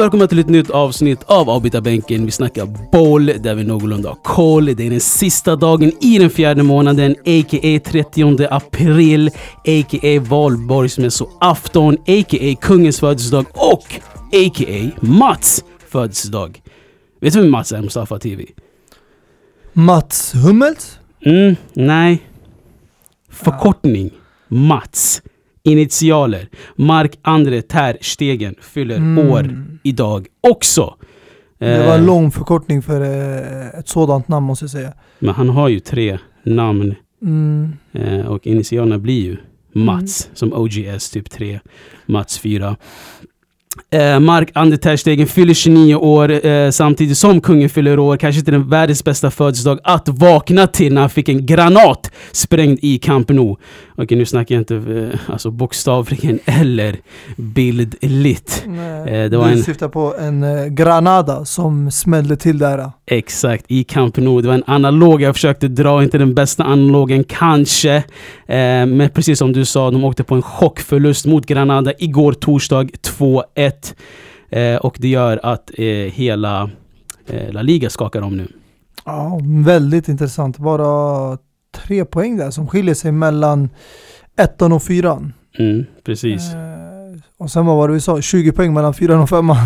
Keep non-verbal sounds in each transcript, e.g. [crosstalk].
välkomna till ett nytt avsnitt av Avbytarbänken. Vi snackar boll där vi någorlunda har koll. Det är den sista dagen i den fjärde månaden, a.k.a. 30 april, a.k.a. valborgsmässoafton, a.k.a. kungens födelsedag och a.k.a. Mats födelsedag. Vet du vem Mats är Mustafa TV? Mats Hummels? Mm, nej. Förkortning. Mats. Initialer. Mark Andre Ter Stegen fyller Mm. år idag också. Det var Eh, en lång förkortning för eh, ett sådant namn måste jag säga. Men han har ju tre namn Mm. eh, och initialerna blir ju Mats som OGS typ 3, Mats 4. Eh, Mark Andre Ter Stegen fyller 29 år eh, samtidigt som kungen fyller år. Kanske inte den världens bästa födelsedag att vakna till när han fick en granat sprängd i Camp Nou. Okej, nu snackar jag inte eh, alltså bokstavligen [laughs] eller bildligt. Eh, det var du en- syftar på en eh, Granada som smällde till där. Exakt, i Camp Nou. Det var en analog jag försökte dra, inte den bästa analogen kanske. Eh, men precis som du sa, de åkte på en chockförlust mot Granada igår torsdag, 2-1. Eh, och det gör att eh, hela eh, La Liga skakar om nu. Ja, väldigt intressant. Bara tre poäng där som skiljer sig mellan ettan och fyran. Mm, precis. Eh, och sen vad var det vi sa? 20 poäng mellan fyran och femman.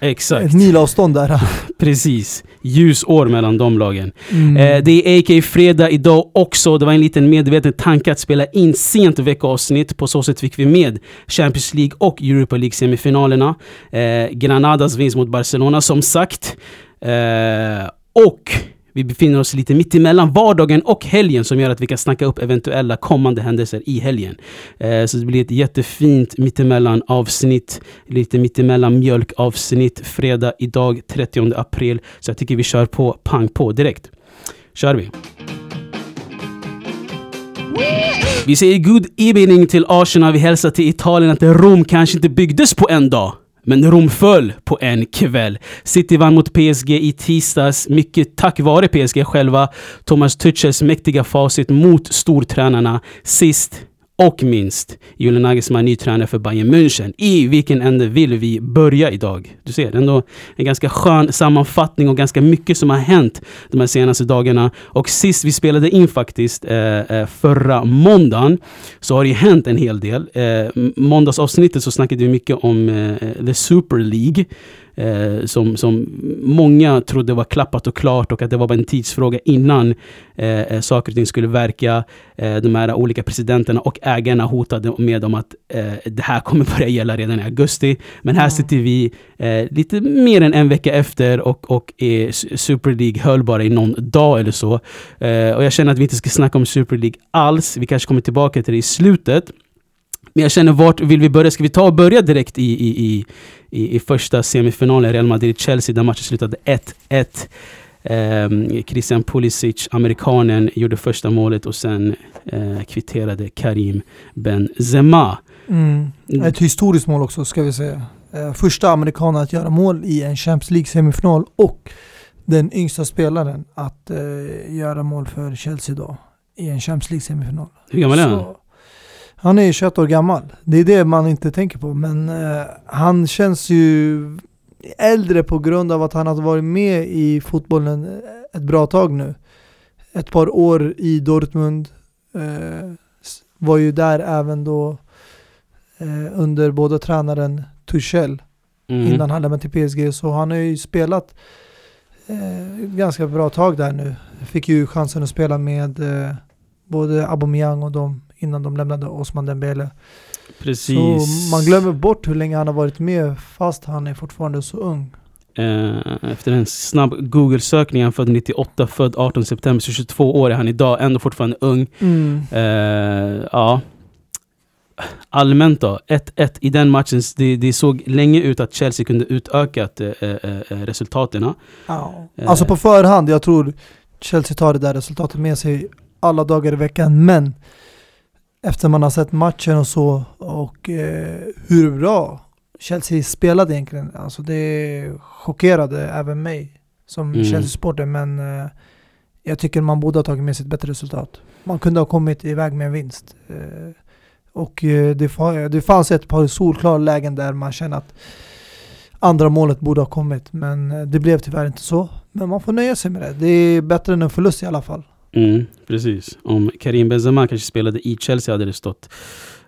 Exakt, Ett milavstånd där. [laughs] precis. Ljusår mellan de lagen. Mm. Eh, det är AK Fredag idag också. Det var en liten medveten tanke att spela in sent veckoavsnitt. På så sätt fick vi med Champions League och Europa League semifinalerna. Eh, Granadas vinst mot Barcelona som sagt. Eh, och vi befinner oss lite mitt emellan vardagen och helgen som gör att vi kan snacka upp eventuella kommande händelser i helgen. Eh, så det blir ett jättefint mittemellan avsnitt. Lite mittemellan mjölkavsnitt. Fredag idag 30 april. Så jag tycker vi kör på pang på direkt. Kör vi. Vi säger good evening till Arsenal. Vi hälsar till Italien att Rom kanske inte byggdes på en dag. Men Rom föll på en kväll. City vann mot PSG i tisdags, mycket tack vare PSG själva. Thomas Tuchels mäktiga facit mot stortränarna. Sist och minst, Julian Nagelsmann ny tränare för Bayern München. I vilken ände vill vi börja idag? Du ser, ändå en ganska skön sammanfattning och ganska mycket som har hänt de här senaste dagarna. Och sist vi spelade in faktiskt, eh, eh förra måndagen, så har det ju hänt en hel del. Eh, måndagsavsnittet så snackade vi mycket om eh, eh The Super League. Eh, som, som många trodde var klappat och klart och att det var bara en tidsfråga innan eh, eh, saker och ting skulle verka. Eh, de här olika presidenterna och ägarna hotade med om att eh, det här kommer [laughs] börja gälla redan i augusti. Men här Mm. sitter vi eh, lite mer än en vecka efter och, och Super League höll bara i någon dag eller så. Och jag känner att vi inte ska snacka om Super League alls. Vi kanske kommer tillbaka till det i slutet. Men jag känner, vart vill vi börja? Ska vi ta och börja direkt i, i, i, i, i första semifinalen? Real Madrid-Chelsea, där matchen slutade 1-1. Ehm, Christian Pulisic, amerikanen, gjorde första målet och sen eh, kvitterade Karim Benzema. Mm. Ett historiskt mål också ska vi säga. Eh, första amerikanen att göra mål i en Champions League semifinal och den yngsta spelaren att eh, göra mål för Chelsea då i en Champions League semifinal. Hur gammal är han? Han är ju 21 år gammal. Det är det man inte tänker på. Men eh, han känns ju äldre på grund av att han har varit med i fotbollen ett bra tag nu. Ett par år i Dortmund. Eh, var ju där även då eh, under både tränaren Tuchel Mm. innan han lämnade till PSG. Så han har ju spelat eh, ganska bra tag där nu. Fick ju chansen att spela med eh, både Aubameyang och dem innan de lämnade Osman Dembele. Precis. Så man glömmer bort hur länge han har varit med fast han är fortfarande så ung. Eh, efter en snabb Google-sökning, han född 98, född 18 september, så 22 år är han idag, ändå fortfarande ung. Eh, ja. Allmänt då, 1-1 i den matchen, det, det såg länge ut att Chelsea kunde utökat eh, eh, eh, resultaten. Ja. Alltså på förhand, jag tror Chelsea tar det där resultatet med sig alla dagar i veckan. Men efter man har sett matchen och så och eh, hur bra Chelsea spelade egentligen. Alltså det chockerade även mig som Mm. Chelsea-supporter. Men eh, jag tycker man borde ha tagit med sig ett bättre resultat. Man kunde ha kommit iväg med en vinst. Eh, och eh, det, det fanns ett par solklara lägen där man känner att andra målet borde ha kommit. Men eh, det blev tyvärr inte så. Men man får nöja sig med det. Det är bättre än en förlust i alla fall. Mm, precis. Om Karim Benzema kanske spelade i Chelsea hade det stått...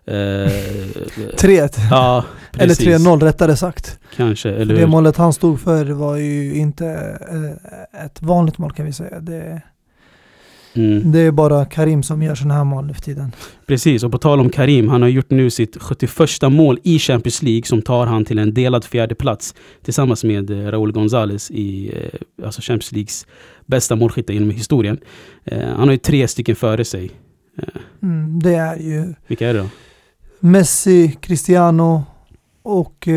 Eh, 3-1. ja, [laughs] Eller precis. 3-0 rättare sagt. Kanske, eller Det hur? målet han stod för var ju inte eh, ett vanligt mål kan vi säga. Det, Mm. det är bara Karim som gör sådana här mål nu för tiden. Precis, och på tal om Karim, han har gjort nu sitt 71 mål i Champions League som tar han till en delad fjärde plats tillsammans med eh, Raúl González i eh, alltså Champions Leagues bästa målskyttar genom historien. Eh, han har ju tre stycken före sig. Mm, det är ju vilka är det då? Messi, Cristiano och eh,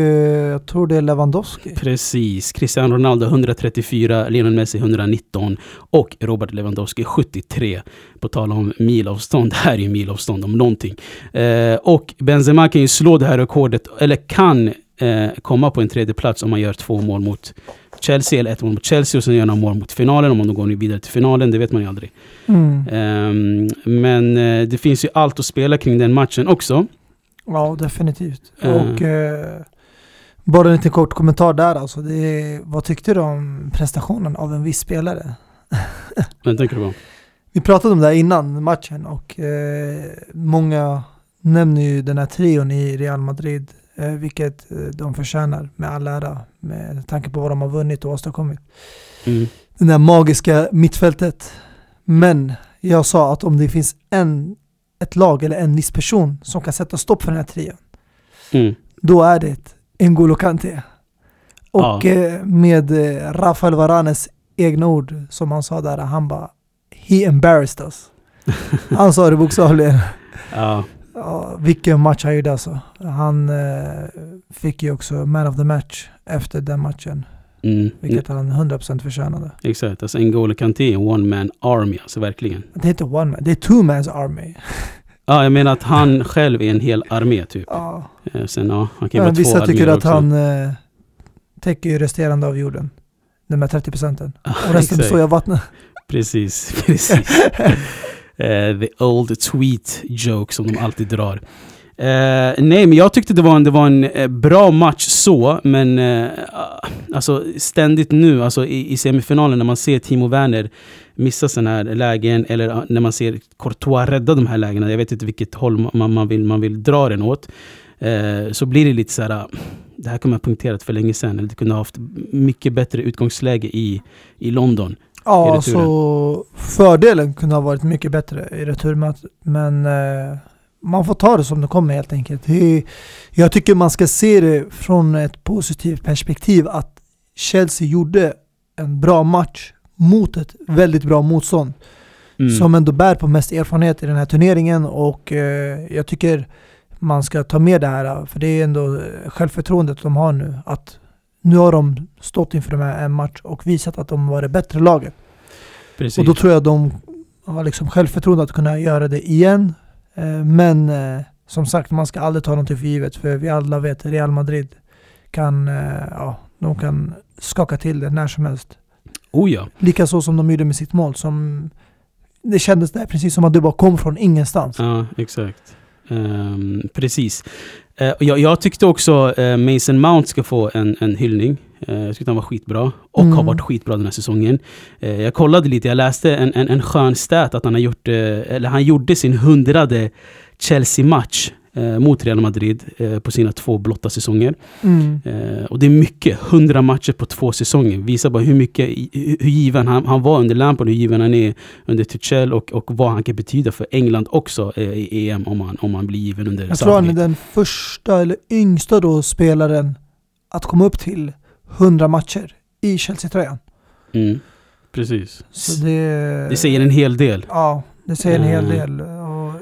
jag tror det är Lewandowski. Precis, Cristiano Ronaldo 134, Lionel Messi 119 och Robert Lewandowski 73. På tal om milavstånd, [laughs] det här är ju milavstånd om någonting. Eh, och Benzema kan ju slå det här rekordet, eller kan eh, komma på en tredje plats om man gör två mål mot Chelsea, eller ett mål mot Chelsea och sen gör några mål mot finalen. Om de går vidare till finalen, det vet man ju aldrig. Mm. Ehm, men eh, det finns ju allt att spela kring den matchen också. Ja, definitivt. Eh. Och eh, bara en liten kort kommentar där alltså. Det vad tyckte du om prestationen av en viss spelare? [laughs] Vad tänker du på? Vi pratade om det här innan matchen och eh, många nämner ju den här trion i Real Madrid, eh, vilket eh, de förtjänar med all ära med tanke på vad de har vunnit och åstadkommit. Mm. Det där magiska mittfältet. Men jag sa att om det finns en, ett lag eller en viss person som kan sätta stopp för den här trion, Mm. då är det N'Golo Kanté. Och Ja. eh, med eh, Rafael Varanes egna ord, som han sa där, han bara He embarrassed us. [laughs] Han sa det bokstavligen. Ja, Ja, vilken match han gjorde alltså. Han eh, fick ju också man of the match efter den matchen. Mm. Vilket han 100% förtjänade. Exakt, alltså N'Golo Kanté är en one man army, alltså verkligen. Det är inte one man, det är two man's army. [laughs] Ja, jag menar att han själv är en hel armé typ. Ja. Eh, Sen ja, han kan ju vara två vissa tycker arméer att också. han eh, täcker ju resterande av jorden. De här 30 procenten. [laughs] Ja, Och resten består ju av vattnet. Precis, [laughs] precis. Eh, the old tweet joke som de alltid drar. Eh, nej, men jag tyckte det var en, det var en eh, bra match så, men eh, alltså ständigt nu, alltså i, i semifinalen när man ser Timo Werner missa sådana här lägen, eller när man ser Courtois rädda de här lägena, jag vet inte vilket håll man, man, vill, man vill dra den åt, så blir det lite så här, ah, det här kunde ha punkterat för länge sedan, eller det kunde ha haft mycket bättre utgångsläge i, i London. i Ja, returen. så fördelen kunde ha varit mycket bättre i returmatch. Men man får ta det som det kommer helt enkelt. Jag tycker man ska se det från ett positivt perspektiv att Chelsea gjorde en bra match mot ett väldigt bra motstånd. Mm. Som ändå bär på mest erfarenhet i den här turneringen och eh, jag tycker man ska ta med det här för det är ändå självförtroendet de har nu. Att nu har de stått inför en match och visat att de var det bättre laget. Precis. Och då tror jag de har liksom självförtroende att kunna göra det igen. Eh, Men eh, som sagt, man ska aldrig ta någonting för givet. För vi alla vet Real Madrid kan, eh, ja, de kan skaka till det när som helst. Oh ja. Likaså som de gjorde med sitt mål. Som, det kändes där precis som att det bara kom från ingenstans. Ja, exakt. Ehm, precis. Och jag, jag tyckte också uh, Mason Mount ska få en, en hyllning. Eh, jag tyckte han var skitbra. Och Mm. har varit skitbra den här säsongen. Eh, jag kollade lite, jag läste en, en, en skön stat att han har gjort, eller han gjorde sin hundrade Chelsea-match eh, mot Real Madrid eh, på sina två blotta säsonger. Mm. Eh, och det är mycket, 100 matcher på två säsonger. Visar bara hur mycket, hur, given han, han var under Lampard, hur given han är under Tuchel och, och vad han kan betyda för England också eh, i EM om han, om han blir given under Jag tror han är den första eller yngsta då spelaren att komma upp till 100 matcher i Chelsea-tröjan. Mm, precis. Det, Det säger en hel del. Ja, det säger en hel Mm. del.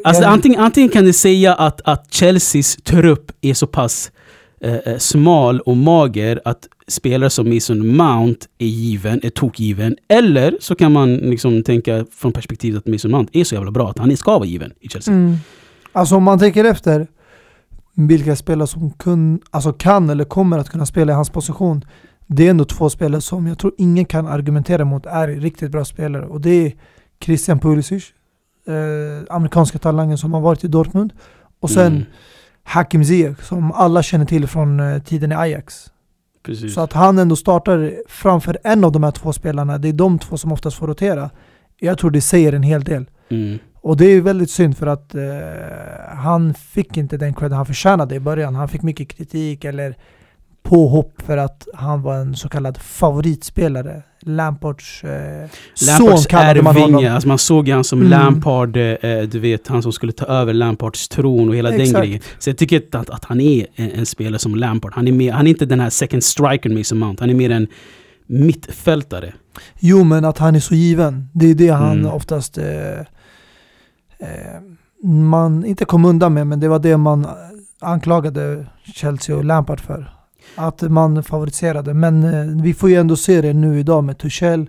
Alltså, antingen, antingen kan det säga att, att Chelseas trupp är så pass eh, eh, smal och mager att spelare som Mason Mount är given, är tokgiven. Eller så kan man liksom tänka från perspektivet att Mason Mount är så jävla bra att han ska vara given i Chelsea. Mm. Alltså om man tänker efter vilka spelare som kun, alltså kan eller kommer att kunna spela i hans position. Det är ändå två spelare som jag tror ingen kan argumentera mot är riktigt bra spelare. Och det är Christian Pulisic, eh, amerikanska talangen som har varit i Dortmund. Och sen Mm, Hakim Ziyech som alla känner till från eh, tiden i Ajax. Precis. Så att han ändå startar framför en av de här två spelarna, det är de två som oftast får rotera. Jag tror det säger en hel del. Mm. Och det är väldigt synd för att eh, han fick inte den cred han förtjänade i början. Han fick mycket kritik eller påhopp för att han var en så kallad favoritspelare. Lampards eh, son Lampards kallade man honom. alltså man såg han som Mm. Lampard, eh, du vet han som skulle ta över Lampards tron och hela den Exakt. grejen. Så jag tycker inte att, att han är en, en spelare som Lampard. Han är, mer, han är inte den här second striker Mason Mount. Han är mer en mittfältare. Jo men att han är så given. Det är det han Mm. oftast eh, eh, man inte kom undan med men det var det man anklagade Chelsea och Lampard för. Att man favoriserade. Men eh, vi får ju ändå se det nu idag med Tuchel,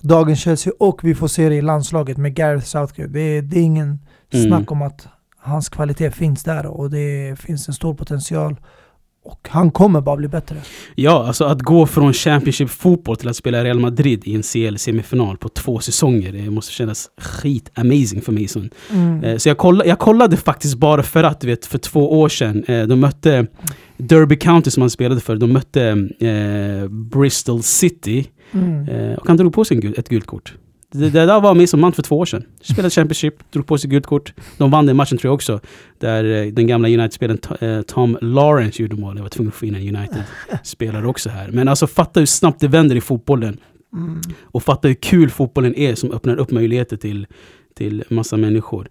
dagens Chelsea och vi får se det i landslaget med Gareth Southgate. Det är, det är ingen Mm. snack om att hans kvalitet finns där och det finns en stor potential. Och han kommer bara bli bättre. Ja, alltså att gå från Championship-fotboll till att spela Real Madrid i en CL-semifinal på två säsonger. Det måste kännas skit-amazing för Mason. Mm. Eh, Så jag kollade, jag kollade faktiskt bara för att, du vet, för två år sedan, eh, de mötte Derby County som han spelade för, de mötte eh, Bristol City Mm. eh, och han drog på sig ett gult kort. Det, det där var Mason Mount för två år sedan. Spelade Championship, drog på sig gult kort. De vann den matchen tror jag också. Där eh, den gamla United-spelaren eh, Tom Lawrence gjorde mål. Jag var tvungen att få in en United-spelare också här. Men alltså fatta hur snabbt det vänder i fotbollen. Mm. Och fatta hur kul fotbollen är som öppnar upp möjligheter till, till massa människor.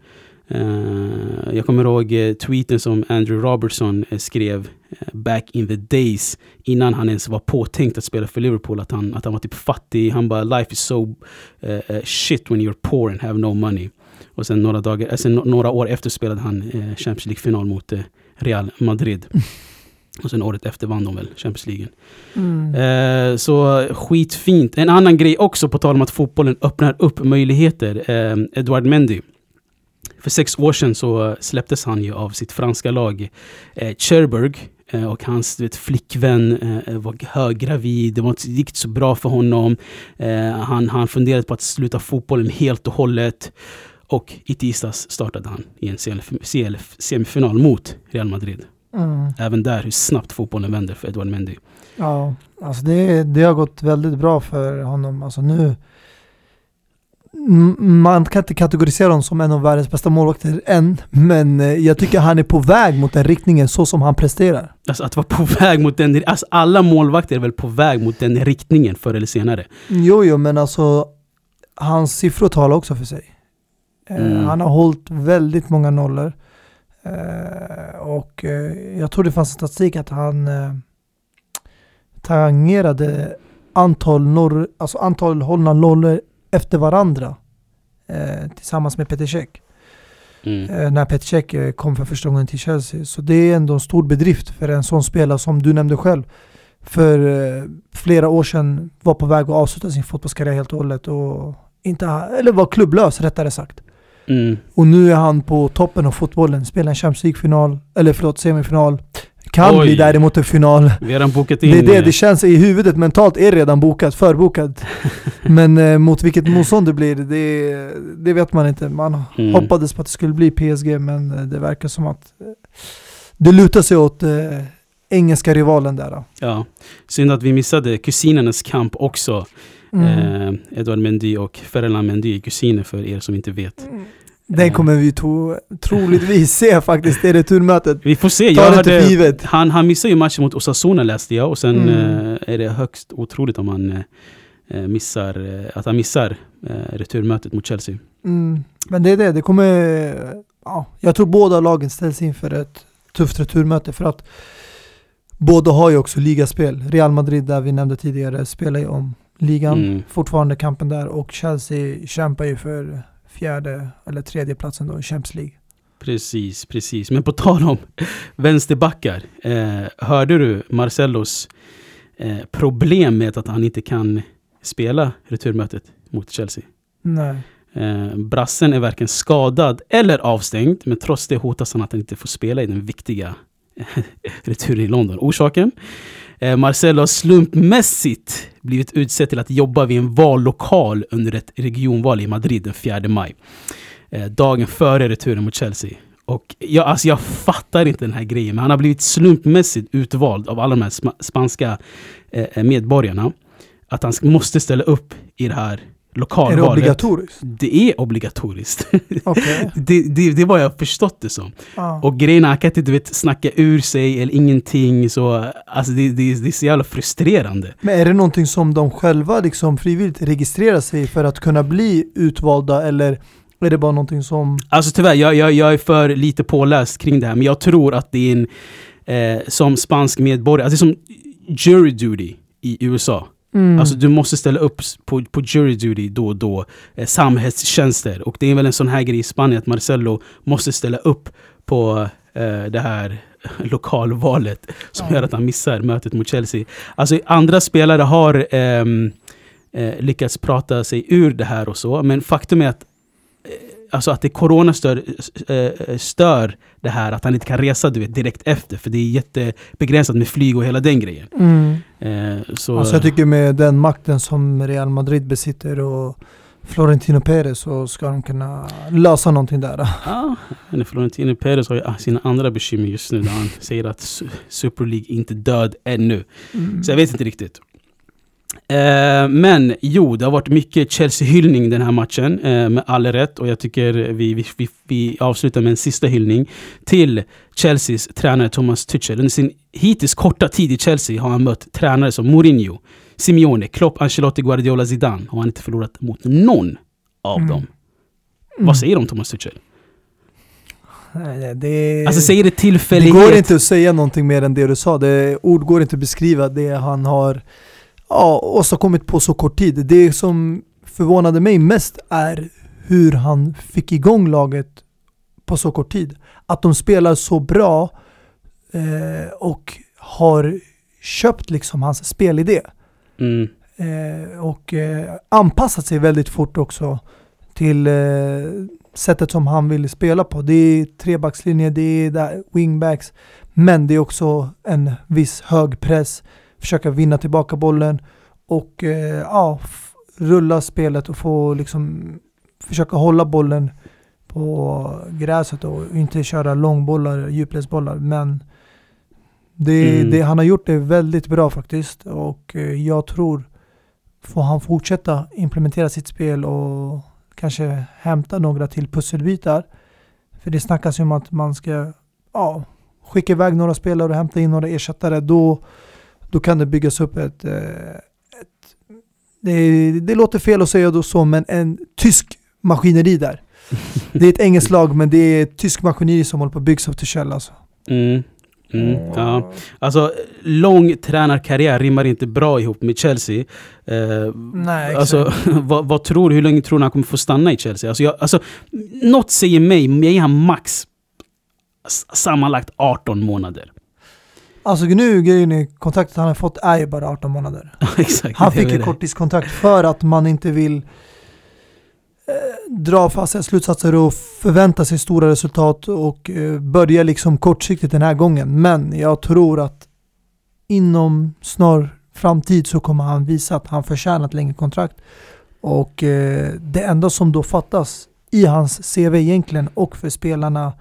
Eh, jag kommer ihåg uh, tweeten som Andrew Robertson eh, skrev eh, back in the days innan han ens var påtänkt att spela för Liverpool. Att han, att han var typ fattig. Han bara “Life is so eh, eh, shit when you're poor and have no money”. Och sen några, dagar, eh, sen några år efter spelade han eh, Champions League-final mot eh, Real Madrid. [laughs] Och sen året efter vann de väl Champions League. Mm. Eh, så skitfint. En annan grej också på tal om att fotbollen öppnar upp möjligheter. Eh, Edouard Mendy. För sex år sedan så släpptes han ju av sitt franska lag eh, Cherbourg. Eh, och hans vet, flickvän eh, var höggravid. Det var inte, det gick inte så bra för honom. Eh, han, han funderade på att sluta fotbollen helt och hållet. Och i tisdags startade han i en CL-semifinal mot Real Madrid. Mm. Även där hur snabbt fotbollen vänder för Edouard Mendy. Ja, alltså det, det har gått väldigt bra för honom. Alltså nu, man kan inte kategorisera honom som en av världens bästa målvakter än, men eh, jag tycker han är på väg mot den riktningen så som han presterar. Alltså att vara på [laughs] väg mot den... Alltså alla målvakter är väl på väg mot den riktningen förr eller senare. Jo, jo, men alltså hans siffror talar också för sig. Eh, Mm. Han har hållit väldigt många nollor. Eh, och jag tror det fanns statistik att han tangerade antal, norr, alltså antal hållna nollor efter varandra eh, tillsammans med Peter Cech. Mm. Eh, när Peter Cech eh, kom för första gången till Chelsea. Så det är ändå en stor bedrift för en sån spelare som du nämnde själv. För eh, flera år sedan var på väg att avsluta sin fotbollskarriär helt och hållet och inte, eller var klubblös rättare sagt. Mm. Och nu är han på toppen av fotbollen, spelar en Champions League-final, eller förlåt semifinal. Kan Oj. bli däremot en final. Vi har redan bokat in... Det är det, eh, det känns i huvudet mentalt är redan bokat, förbokat. [laughs] Men eh, mot vilket motstånd det blir, det, det vet man inte. Man Mm. hoppades på att det skulle bli PSG, men eh, det verkar som att eh, det lutar sig åt eh, engelska rivalen där. Då. Ja. Synd att vi missade kusinernas kamp också. Mm. Eh, Edouard Mendy och Ferland Mendy är kusiner för er som inte vet. Den kommer vi to, troligtvis se faktiskt i returmötet. Vi får se. Ta Jag hörde, givet. han, han missade ju matchen mot Osasuna läste jag och sen Mm. eh, är det högst otroligt om han eh, eh, missar, eh, att han missar eh, returmötet mot Chelsea. Mm. Men det är det, det kommer... Ja, jag tror båda lagen ställs inför ett tufft returmöte för att båda har ju också ligaspel. Real Madrid, där vi nämnde tidigare, spelar ju om ligan. Mm. Fortfarande kampen där och Chelsea kämpar ju för fjärde eller tredje platsen då i Champions League. Precis, precis. Men på tal om vänsterbackar. Eh, hörde du Marcellos eh, problem med att han inte kan spela returmötet mot Chelsea? Nej. Eh, brassen är varken skadad eller avstängd, men trots det hotas han att han inte får spela i den viktiga [laughs] returen i London. Orsaken? Eh, Marcelo har slumpmässigt blivit utsedd till att jobba vid en vallokal under ett regionval i Madrid den 4 maj. Eh, dagen före returen mot Chelsea. Och jag, alltså jag fattar inte den här grejen, men han har blivit slumpmässigt utvald av alla de här sma- spanska eh, eh medborgarna. Att han måste ställa upp i det här är det lokalvalet. obligatoriskt? Det är obligatoriskt. [laughs] Okej. det, det, det är vad jag förstått det som. Ja. Och grejen är, han kan inte du vet, snacka ur sig eller ingenting. Så, alltså det, det, det är så jävla frustrerande. Men är det någonting som de själva liksom frivilligt registrerar sig för att kunna bli utvalda eller är det bara någonting som... Alltså tyvärr, jag, jag, jag är för lite påläst kring det här. Men jag tror att det är en, eh, som spansk medborgare, alltså det är som jury duty i USA. Mm. Alltså du måste ställa upp på, på jury duty då och då. Eh, samhällstjänster. Och det är väl en sån här grej i Spanien att Marcelo måste ställa upp på eh, det här [laughs] lokalvalet. Som Ja. gör att han missar mötet mot Chelsea. Alltså andra spelare har ehm, eh, lyckats prata sig ur det här och så. Men faktum är att Alltså att det corona stör, eh, stör det här att han inte kan resa du vet, direkt efter. För det är jättebegränsat med flyg och hela den grejen. Mm. Eh, så, Alltså jag tycker med den makten som Real Madrid besitter och Florentino Perez så ska de kunna lösa någonting där. Ja, men Florentino Perez har ju sina andra bekymmer just nu. Där han säger att Su- Super League inte död ännu. Mm. Så jag vet inte riktigt. Eh, men jo, det har varit mycket Chelsea-hyllning den här matchen. Eh, med all rätt. Och jag tycker vi, vi, vi, vi avslutar med en sista hyllning till Chelseas tränare Thomas Tuchel. Under sin hittills korta tid i Chelsea har han mött tränare som Mourinho, Simeone, Klopp, Ancelotti, Guardiola, Zidane. Och han har inte förlorat mot någon av Mm. dem. Mm. Vad säger du om Thomas Tuchel? Det, Alltså säger det det tillfällighet? går inte att säga någonting mer än det du sa. Det, ord går inte att beskriva det han har ja, åstadkommit på så kort tid. Det som förvånade mig mest är hur han fick igång laget på så kort tid. Att de spelar så bra eh, och har köpt liksom hans spelidé. Mm. Eh, och eh, anpassat sig väldigt fort också till eh, sättet som han vill spela på. Det är trebackslinje, det är där, wingbacks, men det är också en viss hög press, försöka vinna tillbaka bollen och eh, ja, rulla spelet och få liksom försöka hålla bollen på gräset och inte köra långbollar, djupledsbollar. Men det, Mm. det han har gjort är väldigt bra faktiskt och eh, jag tror får han fortsätta implementera sitt spel och kanske hämta några till pusselbitar. För det snackas ju om att man ska ja, skicka iväg några spelare och hämta in några ersättare. Då, då kan det byggas upp ett, eh, ett det, det låter fel att säga då så, men en tysk maskineri där. Det är ett engelskt lag, men det är ett tysk maskineri som håller på att byggas av Tuchel alltså. Mm. Mm. Ja. Alltså, lång tränarkarriär rimmar inte bra ihop med Chelsea. Eh, Nej, alltså, [laughs] vad, vad tror du? Hur länge tror du han kommer få stanna i Chelsea? Alltså, jag, alltså, något säger mig, mig han max sammanlagt 18 månader. Alltså nu grejen är kontraktet han har fått är ju bara 18 månader. [laughs] Exakt. Han fick det. korttidskontrakt för att man inte vill eh, dra fasta slutsatser och förvänta sig stora resultat och eh, börja liksom kortsiktigt den här gången. Men jag tror att inom snar framtid så kommer han visa att han förtjänar ett längre kontrakt. Och eh, det enda som då fattas i hans CV egentligen och för spelarna,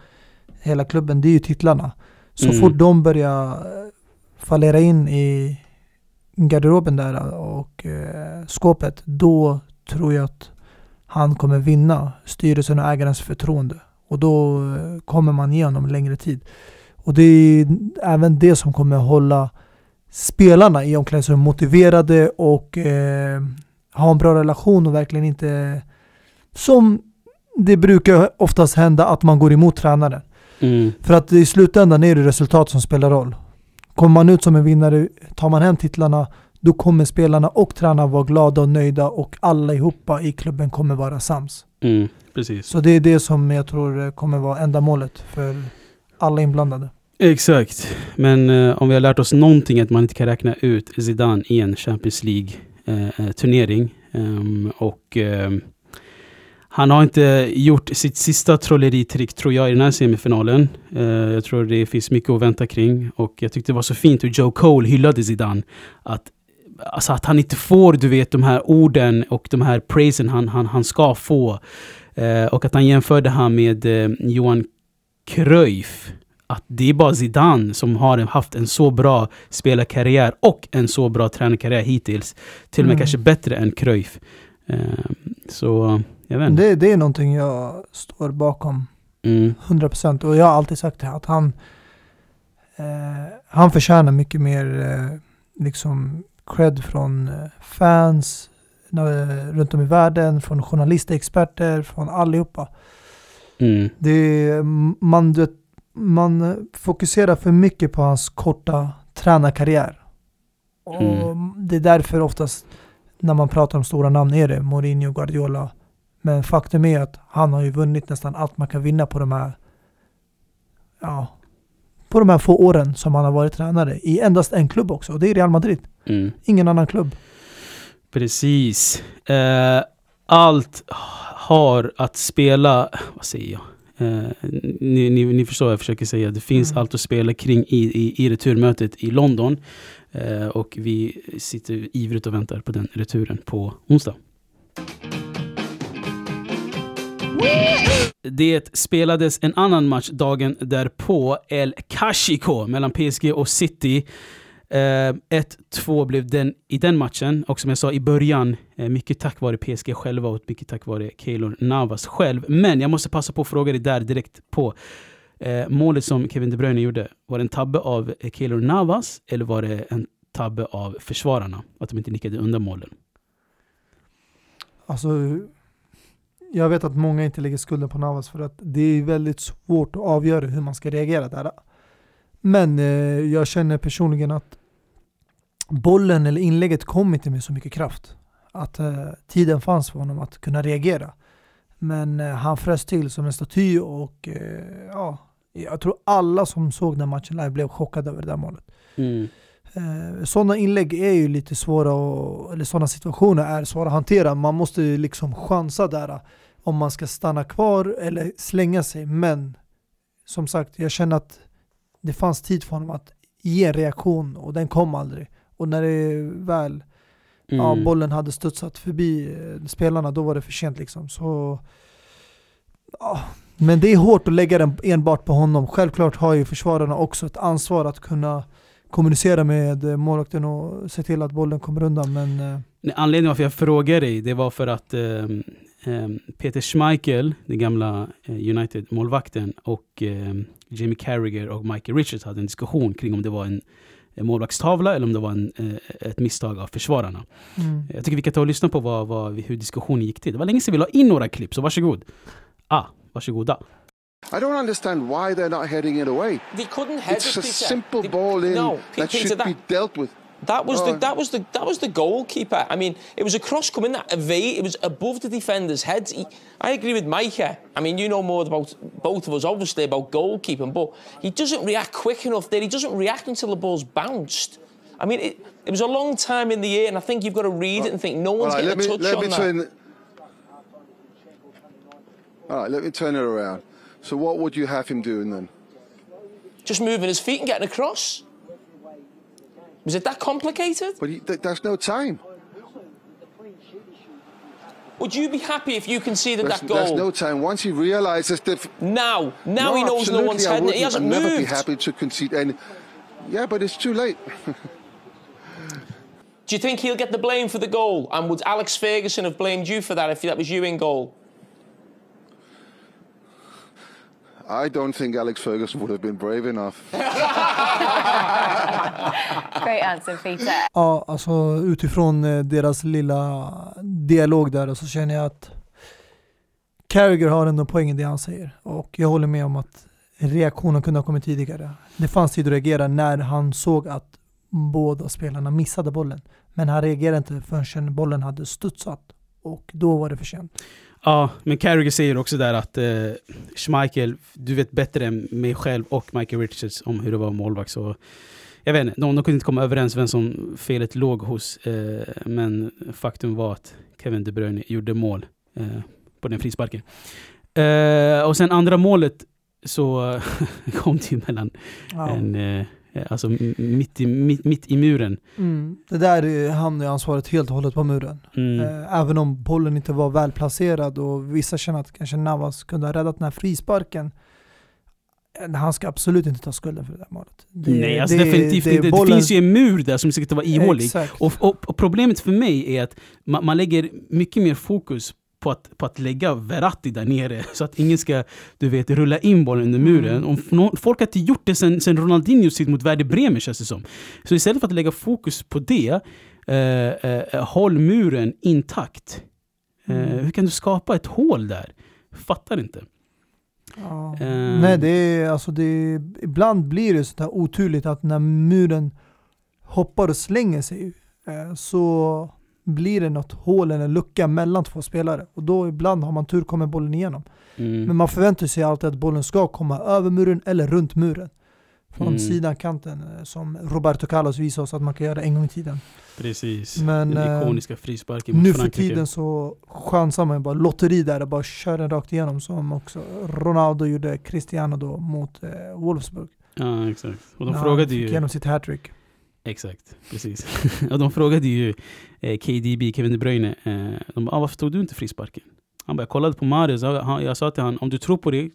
hela klubben, det är ju titlarna. Så Mm. fort de börjar eh, fallera in i garderoben där och eh, skåpet, då tror jag att han kommer vinna styrelsen och ägarens förtroende. Och då eh, kommer man ge honom längre tid. Och det är även det som kommer hålla spelarna i omklädningsrummet motiverade och eh, ha en bra relation och verkligen inte som det brukar oftast hända att man går emot tränaren. Mm. För att i slutändan är det resultat som spelar roll. Kommer man ut som en vinnare, tar man hem titlarna, då kommer spelarna och tränarna vara glada och nöjda och alla ihop i klubben kommer vara sams. Mm. Precis. Så det är det som jag tror kommer vara ändamålet för alla inblandade. Exakt. Men eh, om vi har lärt oss någonting att man inte kan räkna ut Zidane i en Champions League-turnering. Ehm, och ehm, han har inte gjort sitt sista trolleritrick tror jag i den här semifinalen. Eh, jag tror det finns mycket att vänta kring. Och jag tyckte det var så fint hur Joe Cole hyllade Zidane. Att, alltså att han inte får du vet de här orden och de här praisen han, han, han ska få. Eh, och att han jämförde han med eh, Johan Cruyff. Att det är bara Zidane som har haft en så bra spelarkarriär och en så bra tränarkarriär hittills. Till och med Mm. kanske bättre än Cruyff. Eh, så. Det, det är någonting jag står bakom Mm. 100% och jag har alltid sagt det att han eh, han förtjänar mycket mer eh, liksom cred från eh, fans eh, runt om i världen, från journalister, experter, från allihopa. Mm. Det är, man, du man fokuserar för mycket på hans korta tränarkarriär. Och Mm. Det är därför oftast när man pratar om stora namn är det Mourinho, Guardiola. Men faktum är att han har ju vunnit nästan allt man kan vinna på de här ja, på de här få åren som han har varit tränare i endast en klubb också och det är Real Madrid. Mm. Ingen annan klubb. Precis. Eh, allt har att spela, vad säger jag? Eh, ni, ni, ni förstår vad jag försöker säga. Det finns Mm. allt att spela kring i, i, i returmötet i London. Eh, och vi sitter ivrigt och väntar på den returen på onsdag. Det spelades en annan match dagen därpå, El Cachico mellan PSG och City. Eh, 1-2 blev den i den matchen och som jag sa i början, eh, mycket tack vare PSG själva och mycket tack vare Keylor Navas själv. Men jag måste passa på att fråga dig där direkt på. Eh, målet som Kevin De Bruyne gjorde, var det en tabbe av Keylor Navas eller var det en tabbe av försvararna? Att de inte nickade undan målen? Alltså, jag vet att många inte lägger skulden på Navas för att det är väldigt svårt att avgöra hur man ska reagera där. Men eh, jag känner personligen att bollen eller inlägget kom inte med så mycket kraft. Att eh, tiden fanns för honom att kunna reagera. Men eh, han frös till som en staty och eh, ja, jag tror alla som såg den matchen live blev chockade över det där målet. Mm. Eh, sådana inlägg är ju lite svåra, och, eller sådana situationer är svåra att hantera. Man måste ju liksom chansa där eh, om man ska stanna kvar eller slänga sig. Men som sagt, jag känner att det fanns tid för honom att ge en reaktion och den kom aldrig. Och när det väl, ja, Mm. bollen hade studsat förbi eh, spelarna, då var det för sent liksom. Så, ja. Men det är hårt att lägga den enbart på honom. Självklart har ju försvararna också ett ansvar att kunna kommunicera med eh, målvakten och se till att bollen kommer undan. Men eh, Anledningen varför jag frågar dig, det var för att ehm, Peter Schmeichel, den gamla eh, United-målvakten, och ehm, Jamie Carragher och Michael Richards hade en diskussion kring om det var en, målvaktstavla eller om det var en, ett misstag av försvararna. mm. Jag tycker vi kan ta och lyssna på vad, vad, hur diskussionen gick till. Det var länge sedan vi la in några klipp, så varsågod. Ah, varsågoda. I don't understand why they're not heading it away. They couldn't head It's it, a Peter. simple They- ball in no, that Peter, should that, be dealt with. that was Oh. the that was the that was the goalkeeper. I mean, it was a cross coming that evade. It was above the defender's head. He, I agree with Micah. I mean, you know more about both of us, obviously, about goalkeeping, but he doesn't react quick enough there. He doesn't react until the ball's bounced. I mean, it, it was a long time in the air, and I think you've got to read it and think no one's right, getting me a touch let on me that. turn. All right, let me turn it around. So what would you have him doing then? Just moving his feet and getting across. Was it that complicated? But he, th- there's no time. Would you be happy if you conceded There's, that goal? there's no time. Once he realizes that. Now, now no, he knows no one's heading it. He hasn't I'd never be happy to concede any. Yeah, but it's too late. [laughs] Do you think he'll get the blame for the goal? And would Alex Ferguson have blamed you for that if that was you in goal? I don't think Alex Ferguson would have been brave enough. [laughs] Great answer, Peter. ja, alltså utifrån eh, deras lilla dialog där så känner jag att Carragher har ändå poäng i det han säger. Och jag håller med om att reaktionen kunde ha kommit tidigare. Det fanns tid att reagera när han såg att båda spelarna missade bollen. Men han reagerade inte förrän bollen hade studsat. Och då var det för sent. Ja, men Carragher säger också där att eh, Schmeichel, du vet bättre än mig själv och Michael Richards om hur det var målvakt. Så jag vet inte, de, de kunde inte komma överens vem som felet låg hos. Eh, men faktum var att Kevin De Bruyne gjorde mål eh, på den frisparken. Eh, och sen andra målet så [laughs] kom det mellan Ja. en, eh, alltså m- mitt i, mitt, mitt i muren. Mm. Det där eh, hamnar ju ansvaret helt och hållet på muren. Mm. Eh, Även om bollen inte var välplacerad och vissa känner att kanske Navas kunde ha räddat den här frisparken. Eh, Han ska absolut inte ta skulden för det där målet. Det, Nej, alltså det- definitivt det inte. Det finns ju en mur där som säkert var ihålig. Och, och, och problemet för mig är att man, man lägger mycket mer fokus på att, på att lägga Verratti där nere [laughs] så att ingen ska du vet, rulla in bollen under muren. Mm. Och folk har inte gjort det sen, sen Ronaldinho sitt mot Werder Bremen känns det som. Så istället för att lägga fokus på det, eh, eh, håll muren intakt. Eh, Mm. hur kan du skapa ett hål där? Fattar inte. Ja. Eh. Nej, det är, alltså det är, ibland blir det sådär oturligt att när muren hoppar och slänger sig eh, så blir det något hål eller lucka mellan två spelare. Och då ibland har man tur kommer bollen igenom. Mm. Men man förväntar sig alltid att bollen ska komma över muren eller runt muren. Från Mm. sidan, kanten, eh, som Roberto Carlos visade oss att man kan göra en gång i tiden. Precis. Men, Den eh, ikoniska frisparken mot Nu för Frankrike. tiden så chansar man bara lotteri där och bara kör den rakt igenom som också Ronaldo gjorde Cristiano då mot eh, Wolfsburg. Ja, exakt. Och de När frågade ju... igenom sitt hattrick. Exakt, precis. [laughs] och de frågade ju eh, KDB, Kevin De Bruyne, eh, de bara, ah, varför tog du inte frisparken? Han bara, jag kollade på Mahrez, jag, sa till honom, om du tror på det,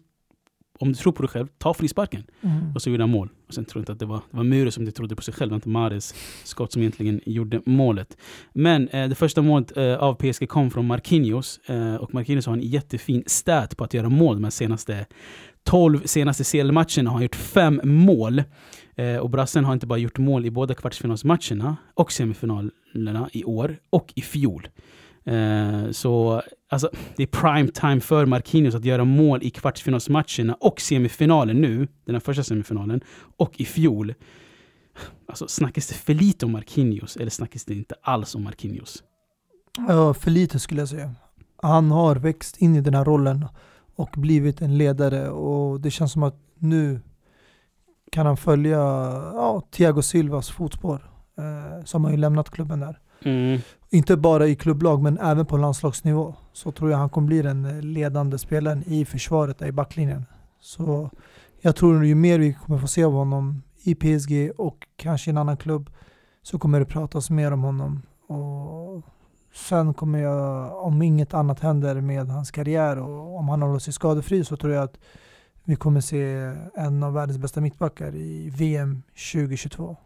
om du tror på dig själv, ta frisparken. Mm. Och så gjorde han mål. Och sen tror jag inte att det var, det var Mure som inte trodde på sig själv, inte Mahrez skott som egentligen gjorde målet. Men eh, det första målet eh, av PSG kom från Marquinhos. Eh, och Marquinhos har en jättefin stat på att göra mål de senaste 12 senaste CL-matcherna har han gjort fem mål. Eh, och brassen har inte bara gjort mål i båda kvartsfinalsmatcherna och semifinalerna i år och i fjol. Eh, så alltså, det är prime time för Marquinhos att göra mål i kvartsfinalsmatcherna och semifinalen nu, den här första semifinalen, och i fjol. Alltså snackas det för lite om Marquinhos eller snackas det inte alls om Marquinhos? Ja, för lite skulle jag säga. Han har växt in i den här rollen och blivit en ledare och det känns som att nu kan han följa ja, Thiago Silvas fotspår. Eh, som har ju lämnat klubben där. Mm. Inte bara i klubblag men även på landslagsnivå. Så tror jag han kommer bli den ledande spelaren i försvaret där i backlinjen. Så jag tror ju mer vi kommer få se av honom i PSG och kanske i en annan klubb så kommer det pratas mer om honom. Och sen kommer jag, om inget annat händer med hans karriär och om han håller sig skadefri så tror jag att vi kommer se en av världens bästa mittbackar i VM 2022.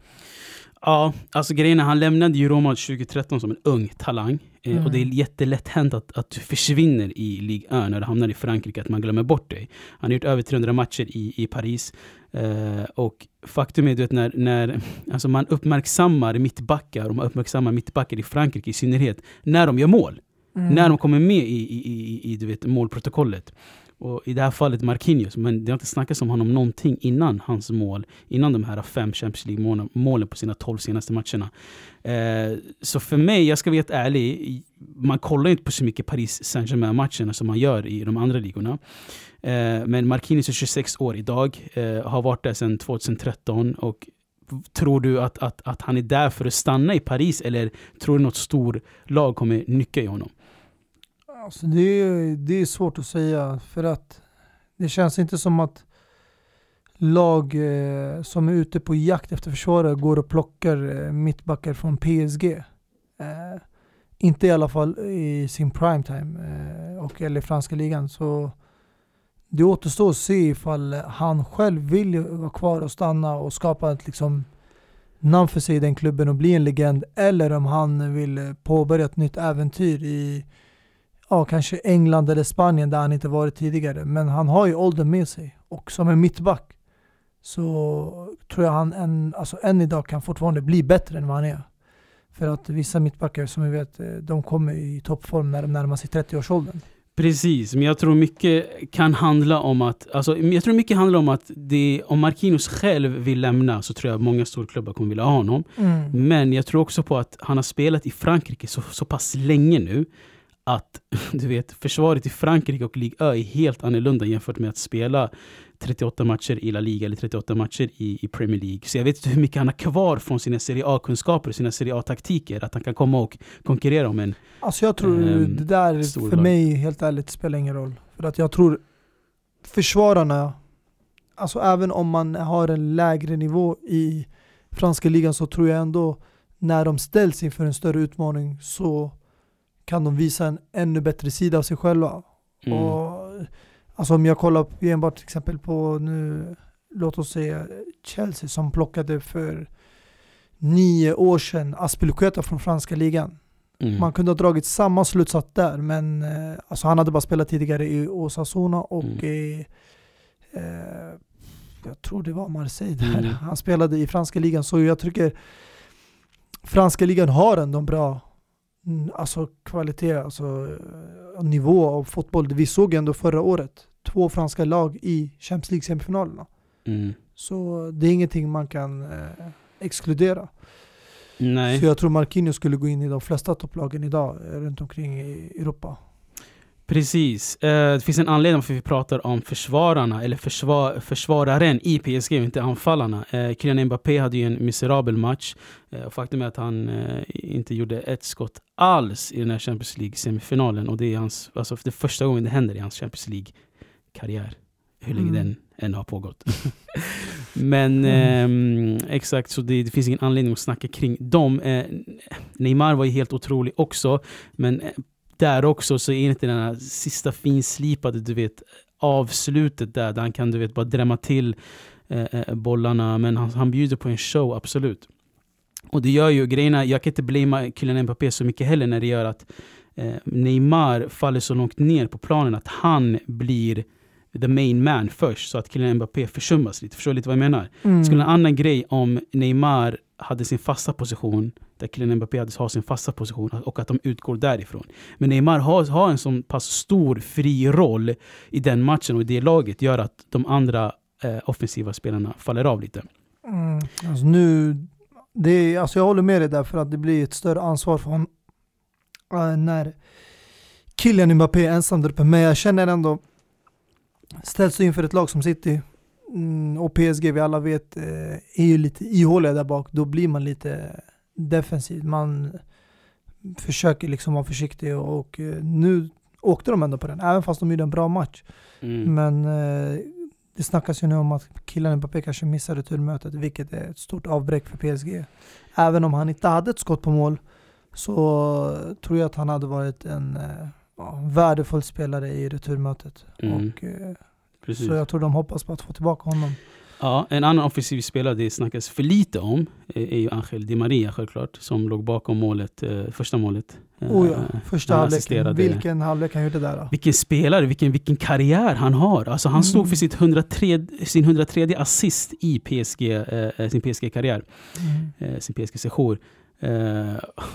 Ja, alltså grejen är, han lämnade ju Roma 2013 som en ung talang. Eh, Mm. Och det är jättelätt hänt att, att du försvinner i Ligue 1 när du hamnar i Frankrike, att man glömmer bort dig. Han har gjort över 300 matcher i, i Paris. Eh, och faktum är du vet, när, när alltså man uppmärksammar mittbackar, och man uppmärksammar mittbackar i Frankrike i synnerhet, när de gör mål. Mm. När de kommer med i, i, i, i du vet, målprotokollet. Och I det här fallet Marquinhos, men det har inte snackats om honom någonting innan hans mål. Innan de här fem Champions League-målen på sina tolv senaste matcherna. Eh, så för mig, jag ska vara helt ärlig, man kollar inte på så mycket Paris Saint-Germain-matcherna som man gör i de andra ligorna. Eh, men Marquinhos är 26 år idag, eh, har varit där sedan 2013 och Tror du att, att, att han är där för att stanna i Paris eller tror du något stor lag kommer nycka i honom? Alltså det, är, det är svårt att säga för att det känns inte som att lag eh, som är ute på jakt efter försvarare går och plockar eh, mittbackar från PSG. Eh, inte i alla fall i sin primetime eh, och eller i franska ligan. Så det återstår att se ifall han själv vill vara kvar och stanna och skapa ett liksom namn för sig i den klubben och bli en legend eller om han vill eh, påbörja ett nytt äventyr i ja, kanske England eller Spanien där han inte varit tidigare. Men han har ju åldern med sig och som en mittback så tror jag han än, alltså än idag kan fortfarande bli bättre än vad han är. För att vissa mittbackar som vi vet, eh, de kommer i toppform när de närmar sig 30-årsåldern. Precis, men jag tror mycket kan handla om att, alltså, jag tror mycket handlar om att det, om Marquinhos själv vill lämna så tror jag många storklubbar kommer vilja ha honom. Men jag tror också på att han har spelat i Frankrike så, så pass länge nu att [laughs] du vet, försvaret i Frankrike och Ligue Ö är helt annorlunda jämfört med att spela 38 matcher i La Liga eller 38 matcher i, i Premier League. Så jag vet inte hur mycket han har kvar från sina Serie A-kunskaper och sina Serie A-taktiker. Att han kan komma och konkurrera om en... Alltså jag tror Ehm, det där för lag. mig helt ärligt spelar ingen roll. För att jag tror försvararna, alltså även om man har en lägre nivå i franska ligan så tror jag ändå när de ställs inför en större utmaning så kan de visa en ännu bättre sida av sig själva. Mm. Och Alltså om jag kollar enbart till exempel på nu, låt oss säga Chelsea som plockade för nio år sedan Aspilicueta från franska ligan. Mm. Man kunde ha dragit samma slutsats där, men eh, alltså han hade bara spelat tidigare i Osasuna och Mm. i, eh, jag tror det var Marseille där. Mm. Han spelade i franska ligan, så jag tycker franska ligan har ändå en bra alltså kvalitet, alltså eh, nivå av fotboll. Vi såg ändå förra året två franska lag i Champions League-semifinalerna. Mm. Så det är ingenting man kan eh, exkludera. Nej. Så jag tror Marquinhos skulle gå in i de flesta topplagen idag eh, runt omkring i Europa. Precis. Eh, det finns en anledning varför vi pratar om försvararna, eller försvar, försvararen i PSG, inte anfallarna. Eh, Kylian Mbappé hade ju en miserabel match. Eh, faktum är att han eh, inte gjorde ett skott alls i den här Champions League-semifinalen. Och det är hans, alltså det är första gången det händer i hans Champions League-karriär. Hur länge Mm. den än har pågått. [laughs] Men ehm, exakt, så det, det finns ingen anledning att snacka kring dem. Eh, Neymar var ju helt otrolig också, men eh, där också så är det inte den här sista finslipade, du vet, avslutet där, där han kan du vet bara drämma till eh, eh, bollarna. Men han, han bjuder på en show, absolut. Och det gör ju grejerna, jag kan inte blamea Kylian Mbappé så mycket heller när det gör att eh, Neymar faller så långt ner på planen att han blir the main man först så att Kylian Mbappé försummas lite. Förstår du lite vad jag menar? Mm. Det skulle en annan grej om Neymar hade sin fasta position, där Kylian Mbappé hade har sin fasta position och att de utgår därifrån. Men Neymar har, har en så pass stor fri roll i den matchen och i det laget gör att de andra eh, offensiva spelarna faller av lite. Mm. Alltså nu, det är, alltså jag håller med dig där för att det blir ett större ansvar för honom äh, när Kylian Mbappé är ensam där uppe. Men jag känner ändå, ställs du inför ett lag som City mm, och PSG, vi alla vet, eh, är ju lite ihåliga där bak, då blir man lite defensiv. Man försöker liksom vara försiktig och, och eh, nu åkte de ändå på den, även fast de gjorde en bra match. Mm. Men eh, det snackas ju nu om att killen Mbappé kanske missar returmötet, vilket är ett stort avbräck för PSG. Även om han inte hade ett skott på mål så tror jag att han hade varit en eh, ja, värdefull spelare i returmötet. Mm. Och, eh, så jag tror de hoppas på att få tillbaka honom. Ja, en annan offensiv spelare det snackas för lite om eh, är ju Angel Di Maria självklart, som låg bakom målet, eh, första målet. Eh, Oh ja, första halvleken. Vilken halvlek han gjorde där då. Vilken spelare, vilken, vilken karriär han har. Alltså han Mm. stod för sitt 103, sin 103 assist i PSG, eh, sin PSG-karriär, Mm. eh, sin PSG-sejour.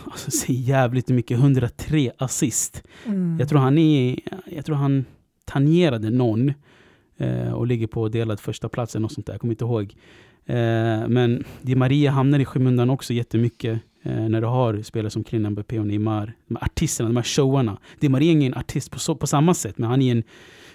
Alltså, så jävligt mycket, 103 assist. Mm. Jag tror han är, jag tror han tangerade någon Eh, och ligger på delad första plats eller något sånt där, jag kommer inte ihåg. Eh, men Di Maria hamnar i skymundan också jättemycket eh, när du har spelare som Kylian Mbappé och Neymar. De här artisterna, de här showarna. Di Maria är ingen artist på, så, på samma sätt, men han är en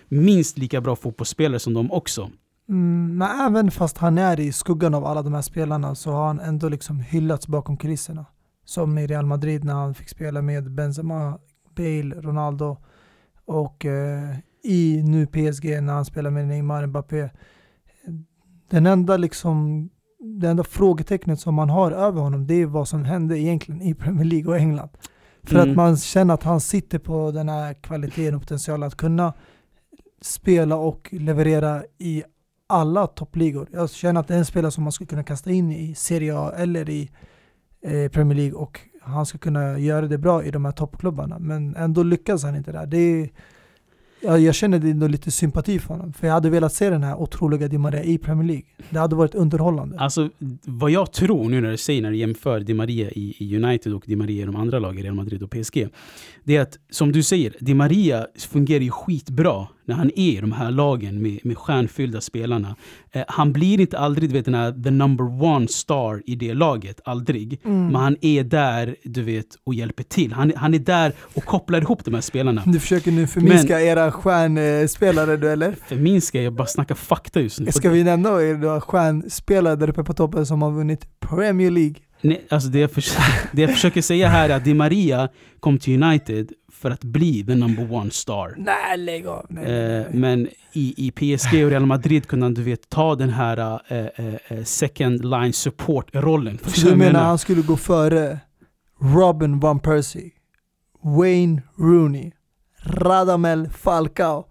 minst lika bra fotbollsspelare som de också. Mm, men även fast han är i skuggan av alla de här spelarna så har han ändå liksom hyllats bakom kulisserna. Som i Real Madrid när han fick spela med Benzema, Bale, Ronaldo och eh, i nu PSG när han spelar med Neymar, Mbappé. Den enda liksom det enda frågetecknet som man har över honom det är vad som hände egentligen i Premier League och England. För Mm. att man känner att han sitter på den här kvaliteten och potentialen att kunna spela och leverera i alla toppligor. Jag känner att det är en spelare som man skulle kunna kasta in i Serie A eller i eh, Premier League och han ska kunna göra det bra i de här toppklubbarna. Men ändå lyckas han inte där. Det är, jag, jag känner ändå lite sympati för honom. För jag hade velat se den här otroliga Di Maria i Premier League. Det hade varit underhållande. Alltså, vad jag tror nu när du säger, när du jämför Di Maria i, i United och Di Maria i de andra lagen, Real Madrid och PSG. Det är att, som du säger, Di Maria fungerar ju skitbra när han är i de här lagen med, med stjärnfyllda spelarna. Eh, han blir inte aldrig, du vet, den här the number one star i det laget, aldrig. Mm. Men han är där, du vet, och hjälper till. Han, han är där och kopplar ihop de här spelarna. Du försöker nu förminska era stjärnspelare du eller? Förminskar, jag bara snackar fakta just nu. Ska vi nämna era stjärnspelare där uppe på toppen som har vunnit Premier League? Nej, alltså det, jag försöker, [laughs] det jag försöker säga här är att Di Maria kom till United för att bli the number one star. Nej, lägg av. Nej, Eh, men i, i PSG och Real Madrid kunde han du vet, ta den här eh, eh, eh, second line support-rollen. Så du jag menar han skulle gå före Robin Van Persie, Wayne Rooney, Radamel Falcao,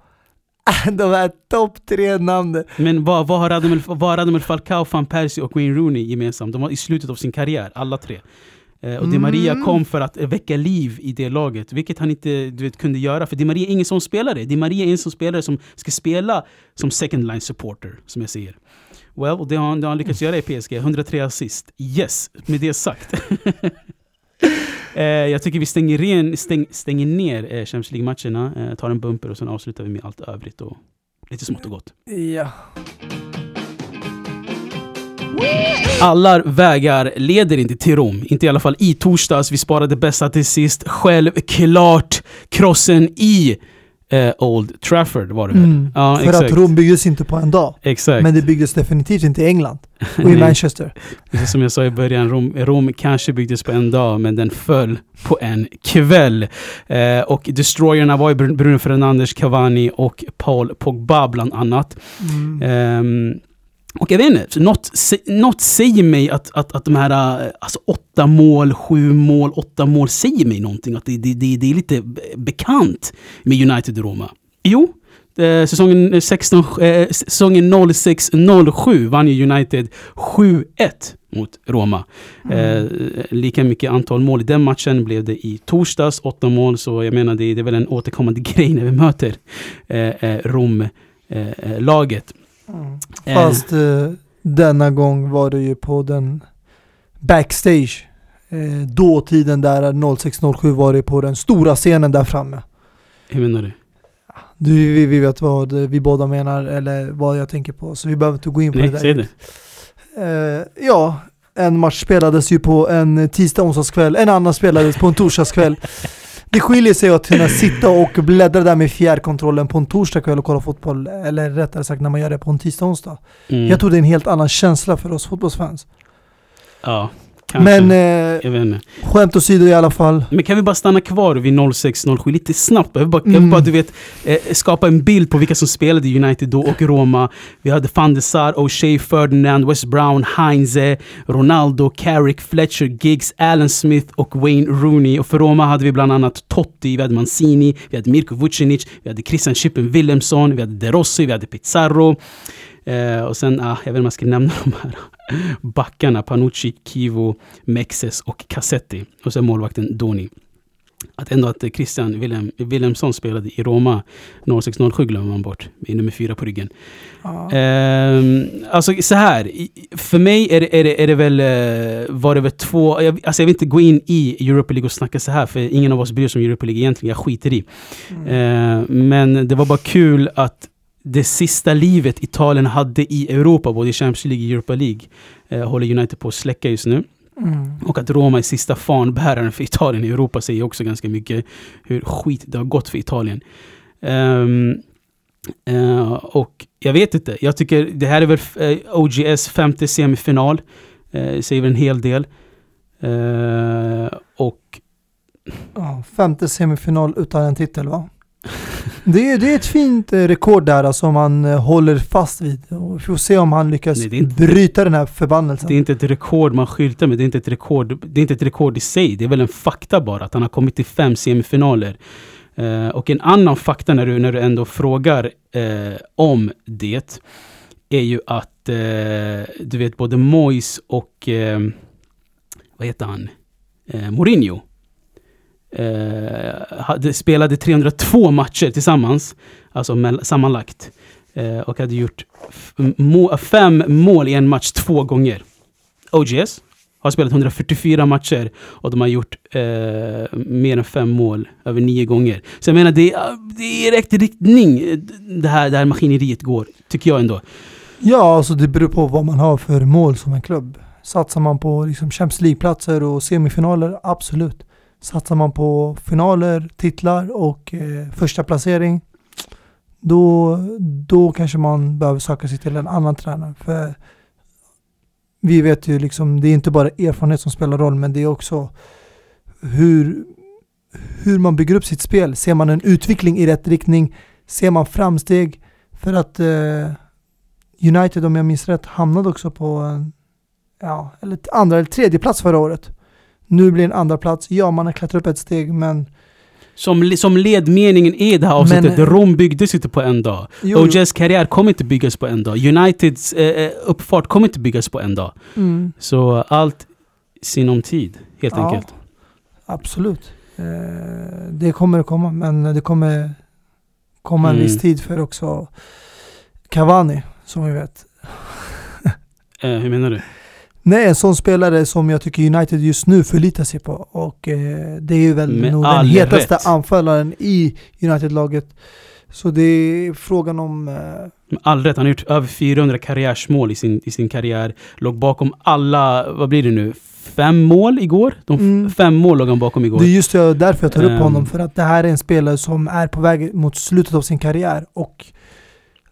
[laughs] de här topp tre namnen. Men vad, vad har Radamel, vad har Radamel Falcao, Van Persie och Wayne Rooney gemensamt? De var i slutet av sin karriär, alla tre. Eh, och Di Maria Mm. kom för att eh, väcka liv i det laget, vilket han inte du vet, kunde göra. För Di Maria är ingen sån spelare. Di Maria är en sån spelare som ska spela som second line supporter, som jag säger. Well, och det har han, det har han lyckats göra i PSG. 103 assist. Yes, med det sagt. [laughs] eh, jag tycker vi stänger, ren, stäng, stänger ner eh, Champions League-matcherna, eh, tar en bumper och sen avslutar vi med allt övrigt och lite smått och gott. Ja. Alla vägar leder inte till Rom. Inte i alla fall i torsdags. Vi sparade bästa till sist. Självklart krossen i eh, Old Trafford var det väl? Mm. Ja, För exakt. att Rom byggdes inte på en dag. Exakt. Men det byggdes definitivt inte i England [laughs] och i. Manchester. Som jag sa i början, Rom, Rom kanske byggdes på en dag, men den föll på en kväll. Eh, och destroyerna var ju Br- Bruno Fernandes, Cavani och Paul Pogba bland annat. Mm. Ehm, och jag vet inte, något, något säger mig att, att, att de här eh, alltså åtta mål, sju mål, åtta mål säger mig någonting. Att det, det, det, det är lite be- bekant med United och Roma. Jo, eh, säsongen, 16, eh, säsongen 06-07 vann ju United 7-1 mot Roma. Eh, lika mycket antal mål i den matchen blev det i torsdags, åtta mål. Så jag menar, det, det är väl en återkommande [laughs] grej när vi möter eh, Rom-laget. Eh, Fast eh, denna gång var det ju på den backstage. Eh, dåtiden där 0607 var det på den stora scenen där framme. hur menar du? Du, vi, vi vet vad vi båda menar eller vad jag tänker på så vi behöver inte gå in på Nej, det säg där. det. Eh, ja, en match spelades ju på en tisdag onsdagskväll, en annan spelades på en torsdagskväll. Det skiljer sig att kunna sitta och bläddra där med fjärrkontrollen på en torsdagkväll och kolla fotboll, eller rättare sagt när man gör det på en tisdag onsdag. Mm. Jag tror det är en helt annan känsla för oss fotbollsfans. Ja, kanske. Men eh, jag skämt åsido i alla fall. Men kan vi bara stanna kvar vid 06-07 lite snabbt? Jag vill bara, jag vill Mm. bara du vet, eh, skapa en bild på vilka som spelade i United då och Roma. Vi hade van de Sar, O'Shea, Ferdinand, West Brown, Heinze, Ronaldo, Carrick, Fletcher, Giggs, Alan Smith och Wayne Rooney. Och för Roma hade vi bland annat Totti, vi hade Mancini, vi hade Mirko Vucinic, vi hade Christian Chippen Wilhelmsson, vi hade De Rossi, vi hade Pizarro. Eh, och sen, ah, jag vet inte om jag ska nämna [laughs] de här backarna, Panucci, Kivo, Mexes och Cassetti. Och sen målvakten Doni. Att ändå att eh, Christian Wilhelm, Wilhelmsson spelade i Roma 06-07 glömmer man bort. Med nummer fyra på ryggen. Ja. Ehm, alltså så här, för mig är det, är det, är det väl, eh, var det väl två, jag, alltså jag vill inte gå in i Europa League och snacka så här för ingen av oss bryr sig om Europa League egentligen, jag skiter i. Ehm, men det var bara kul att det sista livet Italien hade i Europa, både i Champions League och Europa League, eh, håller United på att släcka just nu. Mm. Och att Roma är sista fanbäraren för Italien i Europa säger också ganska mycket hur skit det har gått för Italien. Ehm, eh, och jag vet inte, jag tycker det här är väl eh, OGS femte semifinal. Uh, säger väl en hel del. Eh, och Ja, femte semifinal utan en titel va? Det är, det är ett fint eh, rekord där som han eh, håller fast vid. Vi får se om han lyckas Nej, inte- bryta den här förbannelsen. det är inte ett rekord man skyltar med, det är inte ett rekord, det är inte ett rekord i sig. Det är väl en fakta bara, att han har kommit till fem semifinaler. Eh, och en annan fakta när du, när du ändå frågar eh, om det, är ju att eh, du vet både Mois och eh, vad heter han? Mourinho. Eh, hade, spelade 302 matcher tillsammans, alltså sammanlagt. Eh, och hade gjort må, fem mål i en match två gånger. OGS har spelat 144 matcher och de har gjort eh, mer än fem mål över nio gånger. Så jag menar, det, är- det är i rätt riktning det här, det här maskineriet går, tycker jag ändå. Ja, alltså det beror på vad man har för mål som en klubb. Satsar man på liksom Champions League-platser och semifinaler, absolut. Satsar man på finaler, titlar och eh, första placering, då, då kanske man behöver söka sig till en annan tränare. För vi vet ju liksom, det är inte bara erfarenhet som spelar roll, men det är också hur, hur man bygger upp sitt spel. Ser man en utveckling i rätt riktning? Ser man framsteg? För att eh, United, om jag minns rätt, hamnade också på en ja, eller andra eller tredje plats förra året. Nu blir det en andra plats. Ja, man har klättrat upp ett steg, men Som, som ledmeningen är i det här avsnittet. Men- Rom byggdes inte på en dag. OJs karriär kommer inte byggas på en dag. Uniteds eh, eh, uppfart kommer inte byggas på en dag. Mm, Så allt sinom tid, helt Ja. enkelt. absolut. Eh, det kommer att komma, men det kommer komma en Mm. viss tid för också Cavani, som vi vet. Eh, hur menar du? Nej, en sån spelare som jag tycker United just nu förlitar sig på. Och eh, det är ju väl Med nog den hetaste rätt. anfallaren i United-laget. Så det är frågan om... Eh, Med all rätt, han har gjort över 400 karriärsmål i sin, i sin karriär. Låg bakom alla, vad blir det nu? Fem mål igår? De Mm. Fem mål låg han bakom igår. det är just det, därför jag tar upp Ehm. honom. För att det här är en spelare som är på väg mot slutet av sin karriär. Och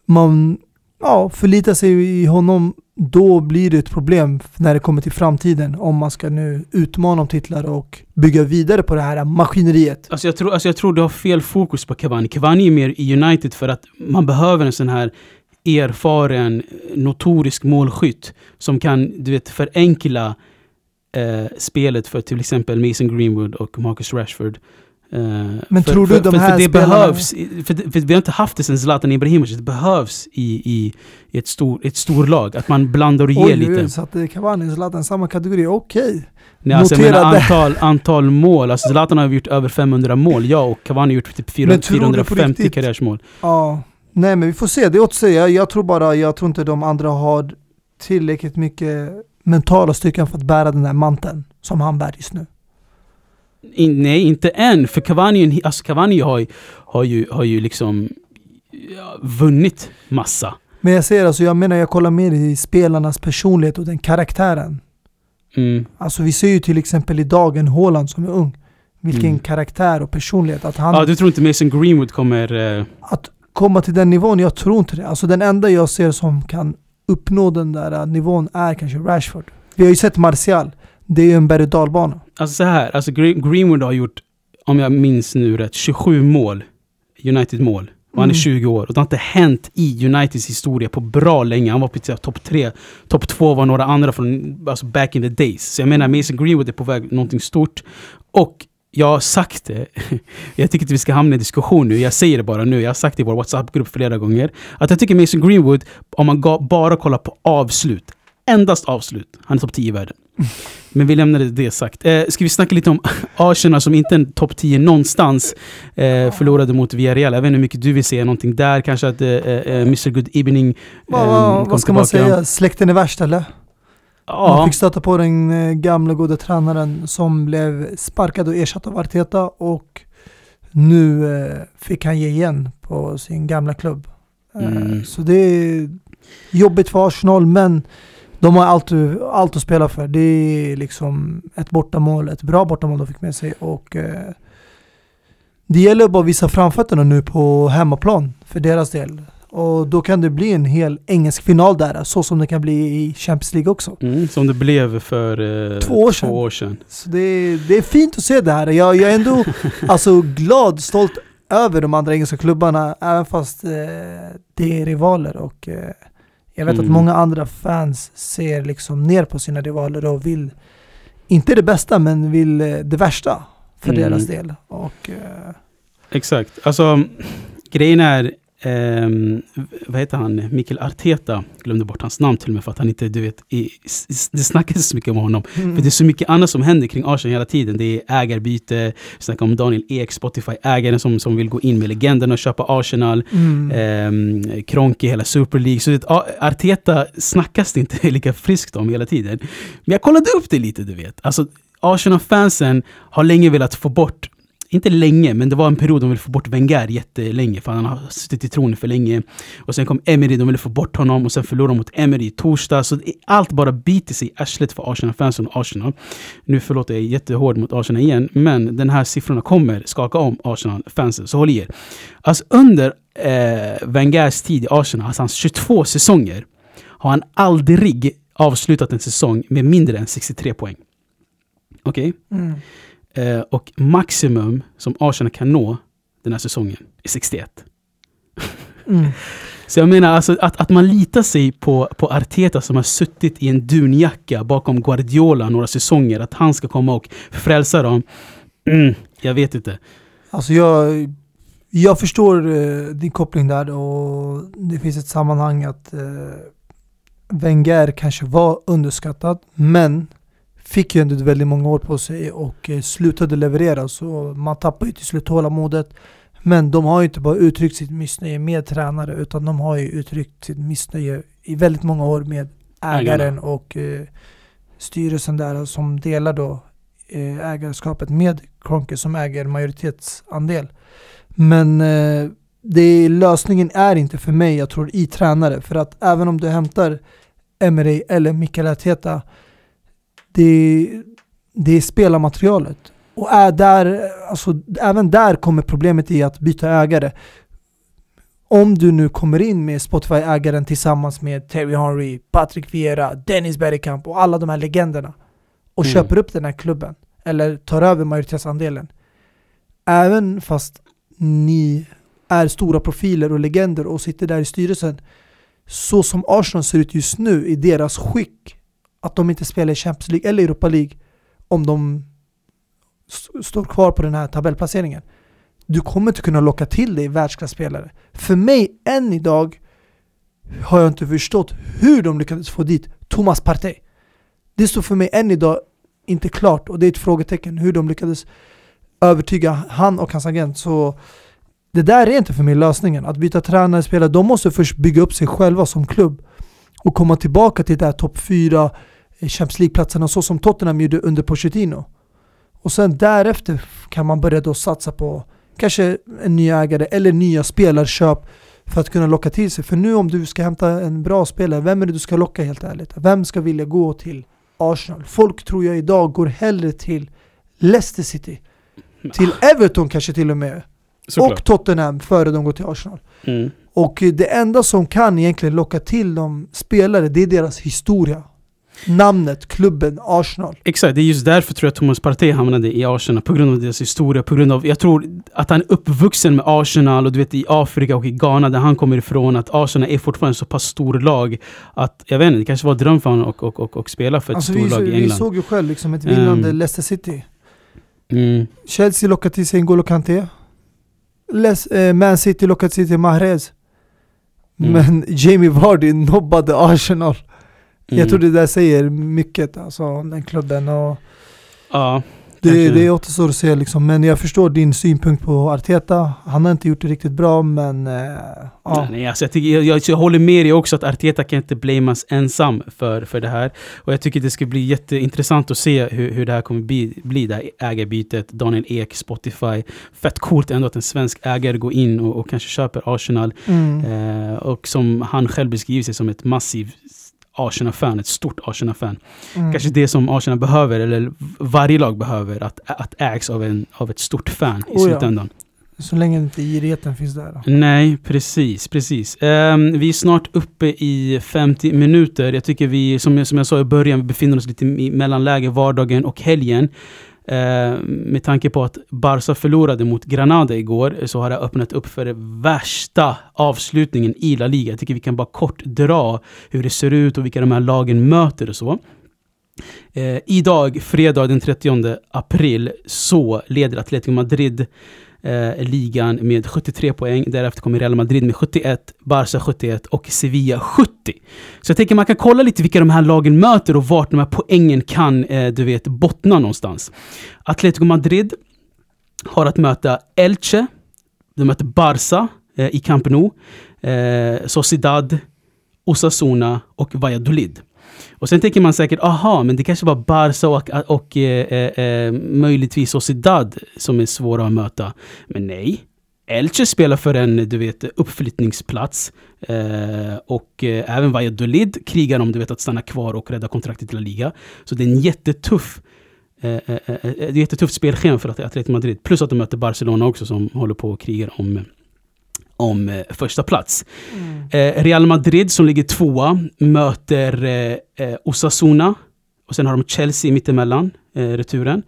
man ja, förlita sig i honom. Då blir det ett problem när det kommer till framtiden. Om man ska nu utmana om titlar och bygga vidare på det här maskineriet. Alltså jag, tror, alltså jag tror du har fel fokus på Cavani. Cavani är mer i United för att man behöver en sån här erfaren, notorisk målskytt som kan, du vet, förenkla eh, spelet för till exempel Mason Greenwood och Marcus Rashford. Eh, Men för, tror du för, de här för det spelarna- behövs, för, för vi har inte haft det sen Zlatan Ibrahimovic, det behövs i, i, i ett, stor, ett storlag, att man blandar och ger Oj, lite. så att det kan vara Zlatan samma kategori. Okej. Nej, alltså jag menar antal, antal mål. Alltså Zlatan har gjort över 500 mål, ja, och Cavani har gjort typ 400, Men tror du på 450 riktigt- karriärsmål. Ja. Nej men vi får se, det är åt sig. Jag, jag tror bara, jag tror inte de andra har tillräckligt mycket mentala styrkan för att bära den där manteln som han bär just nu. In, nej, inte än. För Cavani, alltså Cavani har, har, ju, har ju liksom ja, vunnit massa. Men jag ser alltså, jag menar jag kollar mer i spelarnas personlighet och den karaktären. Mm. Alltså vi ser ju till exempel idag en Haaland som är ung. Vilken Mm. karaktär och personlighet. Att han, Ja, du tror inte Mason Greenwood kommer... Eh, att komma till den nivån, jag tror inte det. Alltså den enda jag ser som kan uppnå den där äh, nivån är kanske Rashford. Vi har ju sett Martial. Det är ju en berg och dalbana. alltså så här, alltså Gre- Greenwood har gjort, om jag minns nu rätt, 27 mål. United-mål. Och han är Mm. 20 år. Och det har inte hänt i Uniteds historia på bra länge. Han var på typ topp tre. Topp två var några andra från alltså back in the days. Så jag menar, Mason Greenwood är på väg någonting stort. Och jag har sagt det. [laughs] Jag tycker inte vi ska hamna i diskussion nu. Jag säger det bara nu. Jag har sagt det i vår WhatsApp-grupp flera gånger. Att jag tycker Mason Greenwood, om man bara kollar på avslut. Endast avslut. Han är topp 10 i världen. Men vi lämnar det, sagt. Eh, ska vi snacka lite om [laughs] Arsenal som inte är topp 10 någonstans. Eh, förlorade mot Villarreal. Jag vet inte hur mycket du vill säga någonting där. Kanske att eh, eh, Mr Good Evening eh, vad, kom vad ska man tillbaka. säga? Släkten är värst eller? Man Ja, fick stöta på den eh, gamla goda tränaren som blev sparkad och ersatt av Arteta och nu eh, fick han ge igen på sin gamla klubb. Eh, Mm. Så det är jobbigt för Arsenal men de har allt, allt att spela för. Det är liksom ett bortamål, ett bra bortamål de fick med sig och eh, det gäller bara att visa framfötterna nu på hemmaplan för deras del. Och då kan det bli en hel engelsk final där, så som det kan bli i Champions League också. mm, som det blev för eh, Två år sedan. Två år sedan. Så det är, det är fint att se det här. Jag, jag är ändå [laughs] alltså, glad, stolt över de andra engelska klubbarna, även fast eh, det är rivaler. Och, eh, jag vet Mm. att många andra fans ser liksom ner på sina rivaler och vill, inte det bästa, men vill eh, det värsta för Mm. deras del. Och, eh, Exakt. Alltså, grejen är... ehm, vad heter han? Mikael Arteta. Glömde bort hans namn till och med för att han inte, du vet, i, det snackas så mycket om honom. För det är så mycket annat som händer kring Arsenal hela tiden. Det är ägarbyte, vi snackar om Daniel Ek, Spotify-ägaren som, som vill gå in med legenden och köpa Arsenal. mm. Eh, Kronk i hela Super League. Så det, Arteta snackas det inte [laughs] lika friskt om hela tiden. Men jag kollade upp det lite, du vet. Alltså, Arsenal-fansen har länge velat få bort inte länge, men det var en period de ville få bort Wenger jättelänge, för han har suttit i tronen för länge. Och sen kom Emery, de ville få bort honom och sen förlorade de mot Emery i torsdag. Så allt bara biter sig i arslet för Arsenal-fansen och Arsenal. Nu förlåter jag jättehård mot Arsenal igen, men den här siffrorna kommer skaka om Arsenal-fansen, så håll i er. Alltså under eh, Wengers tid i Arsenal, alltså hans 22 säsonger, har han aldrig avslutat en säsong med mindre än 63 poäng. Okej? Mm. Eh, och maximum som Arsenal kan nå den här säsongen är 61. Mm. [laughs] Så jag menar alltså att, att man litar sig på, på Arteta som har suttit i en dunjacka bakom Guardiola några säsonger, att han ska komma och frälsa dem. Mm, jag vet inte. Alltså jag, jag förstår eh, din koppling där och det finns ett sammanhang att eh, Wenger kanske var underskattad men fick ju ändå väldigt många år på sig och eh, slutade leverera så man tappar ju till slut tålamodet. Men de har ju inte bara uttryckt sitt missnöje med tränare utan de har ju uttryckt sitt missnöje i väldigt många år med ägaren och eh, styrelsen där som delar då eh, ägarskapet med Kroenke som äger majoritetsandel. Men eh, det, lösningen är inte för mig, jag tror, i tränare. För att även om du hämtar Emery eller Mikael Arteta, det, det är spelarmaterialet. Och är där, alltså, även där kommer problemet i att byta ägare. Om du nu kommer in med Spotify-ägaren tillsammans med Terry Henry, Patrick Vieira, Dennis Bergkamp och alla de här legenderna och Mm. köper upp den här klubben eller tar över majoritetsandelen. Även fast ni är stora profiler och legender och sitter där i styrelsen så som Arsenal ser ut just nu i deras skick att de inte spelar i Champions League eller Europa League om de står kvar på den här tabellplaceringen. Du kommer inte kunna locka till dig världsklasspelare. För mig, än idag, har jag inte förstått hur de lyckades få dit Thomas Partey. Det står för mig än idag inte klart och det är ett frågetecken hur de lyckades övertyga han och hans agent. Så det där är inte för mig lösningen. Att byta tränare, spelare, de måste först bygga upp sig själva som klubb och komma tillbaka till det här topp 4 Champions League-platserna så som Tottenham gjorde under Pochettino. Och sen därefter kan man börja då satsa på kanske en ny ägare eller nya spelarköp för att kunna locka till sig. För nu om du ska hämta en bra spelare, vem är det du ska locka helt ärligt? Vem ska vilja gå till Arsenal? Folk tror jag idag går hellre till Leicester City, till Everton kanske till och med, Såklart. och Tottenham före de går till Arsenal. Mm. Och eh, det enda som kan egentligen locka till de spelare, det är deras historia. Namnet, klubben, Arsenal. Exakt, det är just därför tror jag Thomas Partey hamnade i Arsenal. På grund av deras historia, på grund av... Jag tror att han är uppvuxen med Arsenal och du vet i Afrika och i Ghana där han kommer ifrån. Att Arsenal är fortfarande så pass stor lag att, jag vet inte, det kanske var dröm för honom att och, och, och spela för ett Alltså stort vi, lag i vi England. såg ju själv liksom ett vinnande Mm. Leicester City. Mm. Chelsea lockade till sig N'Golo Kanté. Les, eh, Man City lockade till sig Mahrez. Mm. Men Jamie Vardy nobbade Arsenal. Mm. Jag tror det där säger mycket, alltså den klubben. Och Ja, det, det återstår att se liksom. Men jag förstår din synpunkt på Arteta. Han har inte gjort det riktigt bra, men... Eh, ja. Nej, nej, alltså jag, tycker, jag, jag, jag håller med dig också att Arteta kan inte blamas ensam för, för det här. Och jag tycker det ska bli jätteintressant att se hur, hur det här kommer bli, bli det här ägarbytet. Daniel Ek, Spotify. Fett coolt ändå att en svensk ägare går in och, och kanske köper Arsenal. Mm. Eh, och som han själv beskriver sig som ett massivt Arsenal-fan, ett stort Arsenal-fan. Mm. Kanske det som Arsenal behöver, eller varje lag behöver, att, att ägs av, en, av ett stort fan i Oh ja. slutändan. Så länge inte girigheten finns där. Då. Nej, precis, precis. Ehm, vi är snart uppe i 50 minuter. Jag tycker vi, som jag, som jag sa i början, vi befinner oss lite i mellanläge vardagen och helgen. Eh, med tanke på att Barca förlorade mot Granada igår eh, så har det öppnat upp för den värsta avslutningen i La Liga. Jag tycker vi kan bara kort dra hur det ser ut och vilka de här lagen möter och så. Eh, idag, fredag den 30 april, så leder Atletico Madrid eh, ligan med 73 poäng. Därefter kommer Real Madrid med 71, Barca 71 och Sevilla 70. Så jag tänker man kan kolla lite vilka de här lagen möter och vart de här poängen kan, eh, du vet, bottna någonstans. Atletico Madrid har att möta Elche, de möter Barca eh, i Camp Nou, eh, Sociedad, Osasuna och Valladolid. Och sen tänker man säkert, aha, men det kanske var Barca och, och eh, eh, eh, möjligtvis Sociedad som är svåra att möta. Men nej. Elche spelar för en, du vet, uppflyttningsplats. Eh, och eh, även Valladolid krigar om, du vet, att stanna kvar och rädda kontraktet till La Liga. Så det är en jättetuff eh, eh, eh, eh ett jättetufft spelschema för Atletico Madrid. Plus att de möter Barcelona också som håller på och krigar om om eh, första plats. Eh, Real Madrid som ligger tvåa möter eh, eh, Osasuna. Och sen har de Chelsea mittemellan, eh, returen.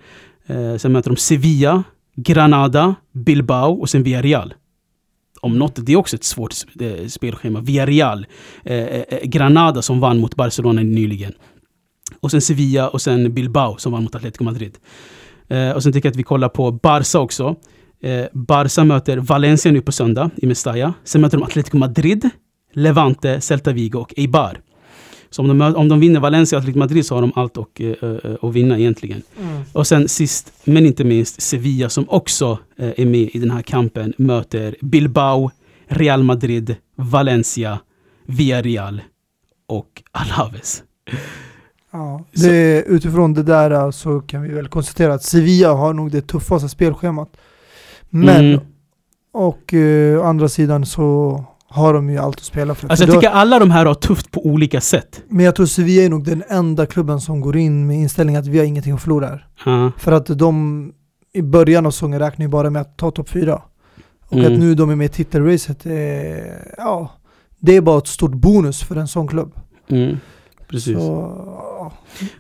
Eh, sen möter de Sevilla, Granada, Bilbao och sen Villarreal. Om något, det är också ett svårt eh, spelschema. Villarreal, Granada som vann mot Barcelona nyligen. Och sen Sevilla och sen Bilbao som vann mot Atletico Madrid. Och sen tycker jag att vi kollar på Barca också. Eh, Barca möter Valencia nu på söndag i Mestalla. Sen möter de Atletico Madrid, Levante, Celta Vigo och Eibar. Så om de, om de vinner Valencia och Atletico Madrid så har de allt att, eh, eh, att vinna egentligen. Och sen sist men inte minst Sevilla som också eh, är med i den här kampen möter Bilbao, Real Madrid, Valencia, Villarreal och Alaves. Ja, det, utifrån det där äh, så kan vi väl konstatera att Sevilla har nog det tuffaste spelschemat. Men, Mm. och eh, å andra sidan så har de ju allt att spela för. Alltså För jag tycker alla de här har tufft på olika sätt. Men jag tror Sevilla är nog den enda klubben som går in med inställningen att vi har ingenting att förlora här. Ja. För att de i början av säsongen räknar ju bara med att ta topp fyra. Och Mm. att nu de är med i titelracet, eh, ja, det är bara ett stort bonus för en sån klubb. Mm. Precis. Så, ja.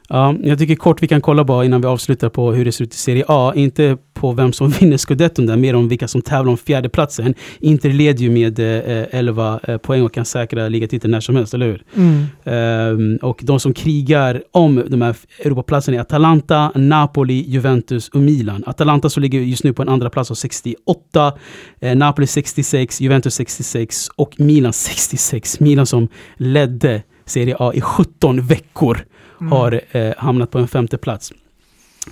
Ja, jag tycker kort vi kan kolla bara innan vi avslutar på hur det ser ut i Serie A. Inte på vem som [laughs] vinner scudetton där, mer om vilka som tävlar om fjärdeplatsen. Inter leder ju med eh, 11 eh, poäng och kan säkra ligatiteln när som helst, eller hur? mm. Ehm, och de som krigar om de här Europaplatserna är Atalanta, Napoli, Juventus och Milan. Atalanta som ligger just nu på en andra plats av 68, eh, Napoli 66, Juventus 66 och Milan [laughs] 66. Milan som ledde Serie A i 17 veckor Mm. har eh, hamnat på en femte plats.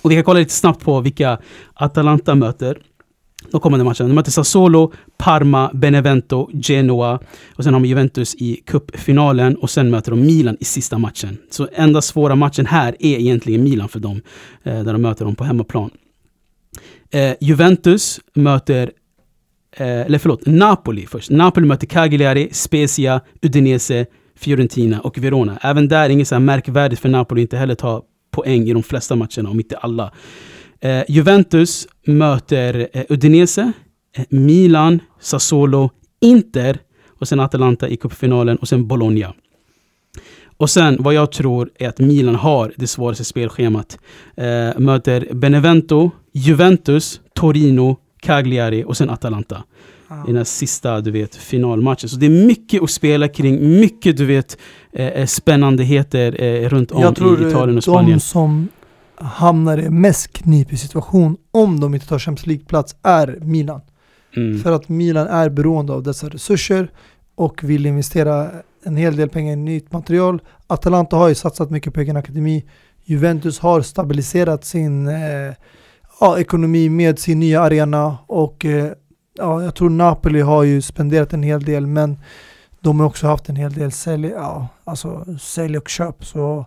Och vi kan kolla lite snabbt på vilka Atalanta möter. De kommande matcherna. De möter Sassuolo, Parma, Benevento, Genoa. Och sen har de Juventus i cupfinalen och sen möter de Milan i sista matchen. Så enda svåra matchen här är egentligen Milan för dem. Eh, där de möter dem på hemmaplan. Eh, Juventus möter eh, eller förlåt, Napoli först. Napoli möter Cagliari, Spezia, Udinese, Fiorentina och Verona. Även där inget så här märkvärdigt för Napoli inte heller ta poäng i de flesta matcherna, om inte alla. Eh, Juventus möter eh, Udinese, eh, Milan, Sassuolo, Inter och sen Atalanta i cupfinalen och sen Bologna. Och sen vad jag tror är att Milan har det svåraste spelschemat. Eh, möter Benevento, Juventus, Torino, Cagliari och sen Atalanta. I den här sista, du vet, finalmatchen. Så det är mycket att spela kring, mycket, du vet, eh, spännandeheten eh, runt om Jag tror i Italien och de Spanien. som hamnar i mest knipig situation om de inte tar Champions League-plats är Milan. Mm. För att Milan är beroende av dessa resurser och vill investera en hel del pengar i nytt material. Atalanta har ju satsat mycket på egen akademi. Juventus har stabiliserat sin eh, ja, ekonomi med sin nya arena och eh, ja, jag tror Napoli har ju spenderat en hel del men de har också haft en hel del sälj, ja, alltså sälj och köp. Så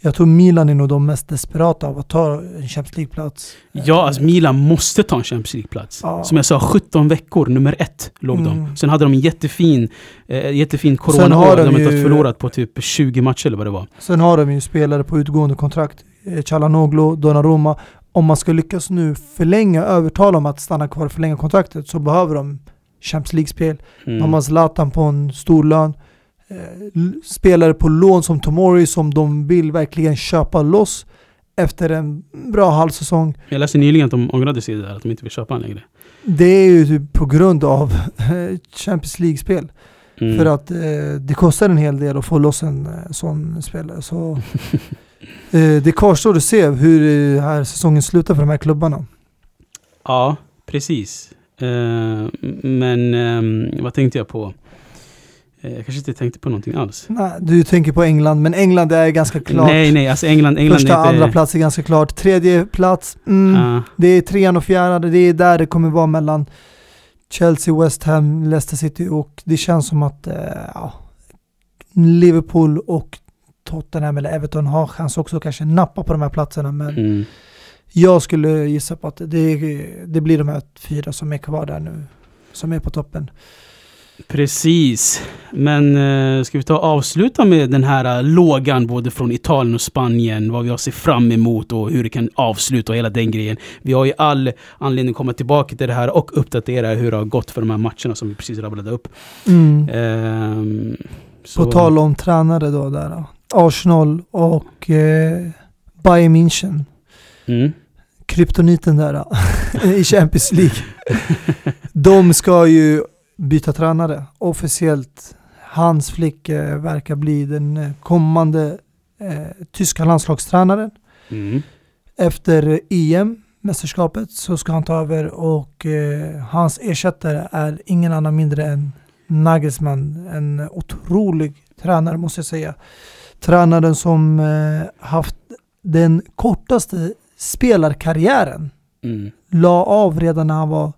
jag tror Milan är nog de mest desperata av att ta en Champions League-plats. Ja, alltså Milan måste ta en Champions League-plats. Ja. Som jag sa, 17 veckor, nummer ett låg de. Mm. Sen hade de en jättefin, eh, jättefin Sen corona har de, de de inte förlorat på typ 20 matcher eller vad det var. Sen har de ju spelare på utgående kontrakt. Eh, Chalanoglu, Donnarumma. Om man ska lyckas nu förlänga, övertala om att stanna kvar och förlänga kontraktet så behöver de Champions League-spel. Mm. De har Zlatan på en stor lön. Eh, spelare på lån som Tomori som de vill verkligen köpa loss efter en bra halvsäsong. Jag läste nyligen att de ångrade sig där, att de inte vill köpa honom längre. Det är ju typ på grund av eh, Champions League-spel. Mm. För att eh, det kostar en hel del att få loss en eh, sån spelare. Så, [laughs] det kvarstår att se hur eh, här säsongen slutar för de här klubbarna. Ja, precis. Eh, men ehm, vad tänkte jag på? Eh, jag kanske inte tänkte på någonting alls. Nej, du tänker på England, men England är ganska klart. Nej, nej, alltså England, England Första, inte... andra plats är ganska klart. Tredje plats, mm, Ja. det är trean och fjärde. Det är där det kommer vara mellan Chelsea, West Ham, Leicester City och det känns som att eh, Liverpool och Tottenham eller Everton har chans också att kanske nappa på de här platserna. Men Mm. jag skulle gissa på att det, det blir de här fyra som är kvar där nu. Som är på toppen. Precis. Men eh, ska vi ta och avsluta med den här eh, lågan både från Italien och Spanien, vad vi har sett fram emot och hur det kan avsluta och hela den grejen. Vi har ju all anledning att komma tillbaka till det här och uppdatera hur det har gått för de här matcherna som vi precis rabblade upp. Mm. Så- På tal om tränare då där. då. Arsenal och eh, Bayern München. Mm. kryptoniten där [laughs] i Champions League. De ska ju byta tränare officiellt. Hans Flick eh, verkar bli den eh, kommande eh, tyska landslagstränaren Mm. efter EM mästerskapet så ska han ta över och eh, hans ersättare är ingen annan mindre än Nagelsmann. En otrolig tränare måste jag säga. Tränaren som eh, haft den kortaste spelarkarriären. Mm. La av redan när han var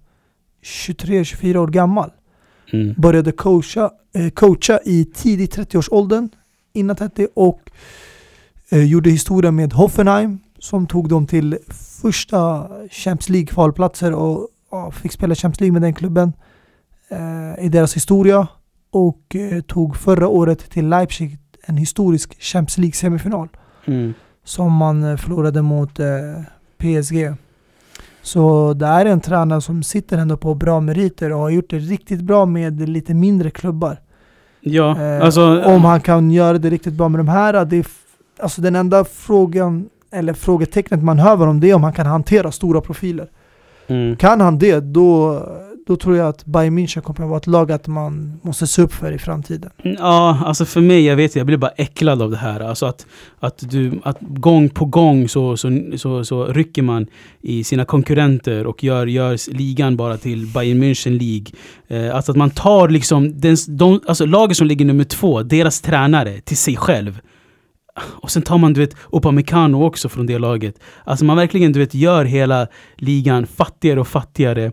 23-24 år gammal. Mm. Började coacha, eh, coacha i tidigt 30-årsåldern, innan 30 och eh, gjorde historia med Hoffenheim som tog dem till första Champions League-kvalplatser och fick spela Champions League med den klubben i deras historia och tog förra året till Leipzig en historisk Champions League-semifinal Mm. som man eh, förlorade mot eh, PSG. Så det är en tränare som sitter ändå på bra meriter och har gjort det riktigt bra med lite mindre klubbar. Ja, Eh, alltså... om han kan göra det riktigt bra med de här, det är, alltså den enda frågan eller frågetecknet man hör om det är om han kan hantera stora profiler. Mm. Kan han det, då, då tror jag att Bayern München kommer att vara ett lag att man måste se upp för i framtiden. Mm, ja, alltså för mig, jag vet jag blir bara äcklad av det här. Alltså att, att, du, att gång på gång så, så, så, så rycker man i sina konkurrenter och gör, gör ligan bara till Bayern München League. Eh, alltså att man tar liksom den, de, alltså laget som ligger nummer två, deras tränare, till sig själv. Och sen tar man du vet Upamecano också från det laget. Alltså man verkligen du vet gör hela ligan fattigare och fattigare.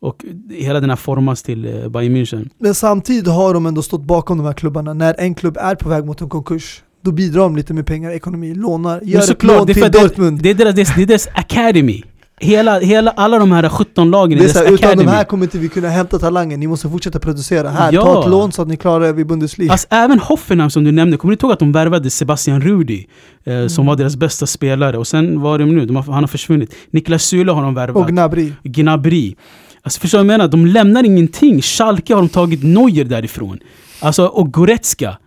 Och hela den här formas till eh, Bayern München. Men samtidigt har de ändå stått bakom de här klubbarna. När en klubb är på väg mot en konkurs, då bidrar de lite med pengar, ekonomi, lånar, gör ett lån till det- Dortmund. Det är deras, det är deras academy. Hela, hela, alla de här 17 lagen Det är så utan academy. de här kommer inte vi kunna hämta talanger, ni måste fortsätta producera. Här, Ja. ta ett lån så att ni klarar er vid Bundesliga. Alltså även Hoffenheim som du nämnde, kommer du ihåg att de värvade Sebastian Rudi? Eh, Mm. Som var deras bästa spelare. Och sen var de nu, de har, han har försvunnit. Niklas Süle har de värvat. och Gnabry. Gnabry. Alltså förstår du vad jag menar? De lämnar ingenting. Schalke har de tagit Neuer därifrån. Alltså, och Goretzka.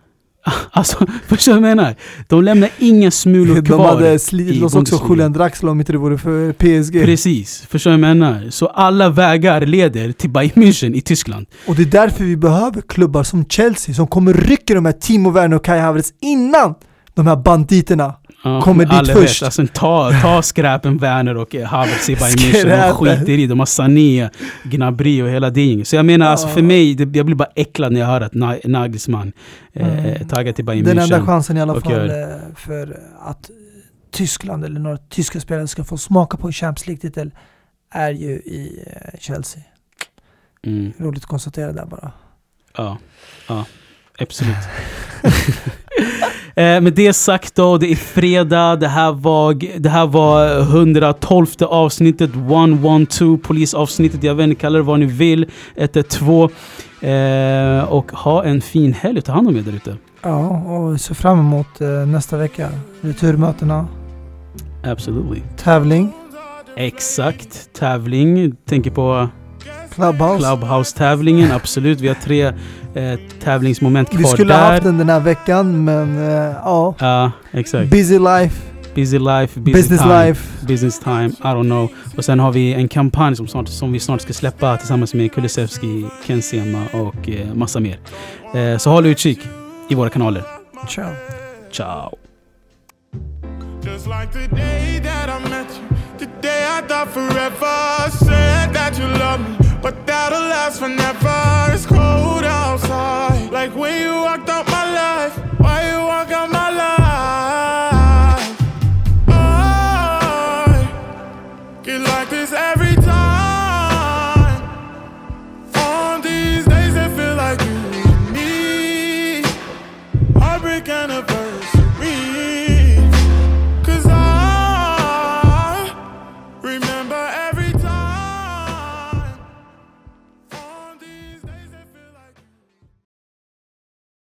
[laughs] Alltså, förstår du vad jag menar? De lämnar inga smulor De kvar hade i slitit loss också. Julian Draxler om inte det vore för PSG. Precis, förstår du vad jag menar? Så alla vägar leder till Bayern München i Tyskland. Och det är därför vi behöver klubbar som Chelsea som kommer rycka de här Timo Werner och Kai Havertz innan de här banditerna Ja, Kommer dit först. Alltså, ta, ta [laughs] skräpen Werner och eh, Havertz i Bayern. De skiter i. De har Sané, Gnabry och hela det gänget. Så jag menar, alltså, för mig, det, jag blir bara äcklad när jag hör att Na- Nagelsmann eh, Mm. taggar till Bayern Den München. enda chansen i alla fall gör- eh, för att Tyskland eller några tyska spelare ska få smaka på en Champions League-titel är ju i eh, Chelsea. Mm, Roligt att konstatera där bara. ja, ja, absolut. Eh, med det sagt då, det är fredag. Det här var, det här var 112 avsnittet, 112 polisavsnittet. Jag vet inte, kalla det vad ni vill. 112. Eh, och ha en fin helg. Ta hand om er där ute. Ja, och se fram emot eh, nästa vecka. Returmötena, Absolutely. tävling, Exakt. Tävling. Tänker på Clubhouse. Clubhouse-tävlingen. Absolut. Vi har tre eh, tävlingsmoment kvar Vi skulle där. ha haft den den här veckan men eh, ja, Ja, exakt. busy life, Busy life, busy business time. life. Business time, I don't know. Och sen har vi en kampanj som, snart, som vi snart ska släppa tillsammans med Kulusevski, Ken Sema och eh, massa mer. Eh, så håll utkik i våra kanaler. Ciao. Ciao! Just like the day that I met you, the day I thought forever. Said that you love me, but that'll last forever. It's cold outside, like when you walked out my life. Why you walk out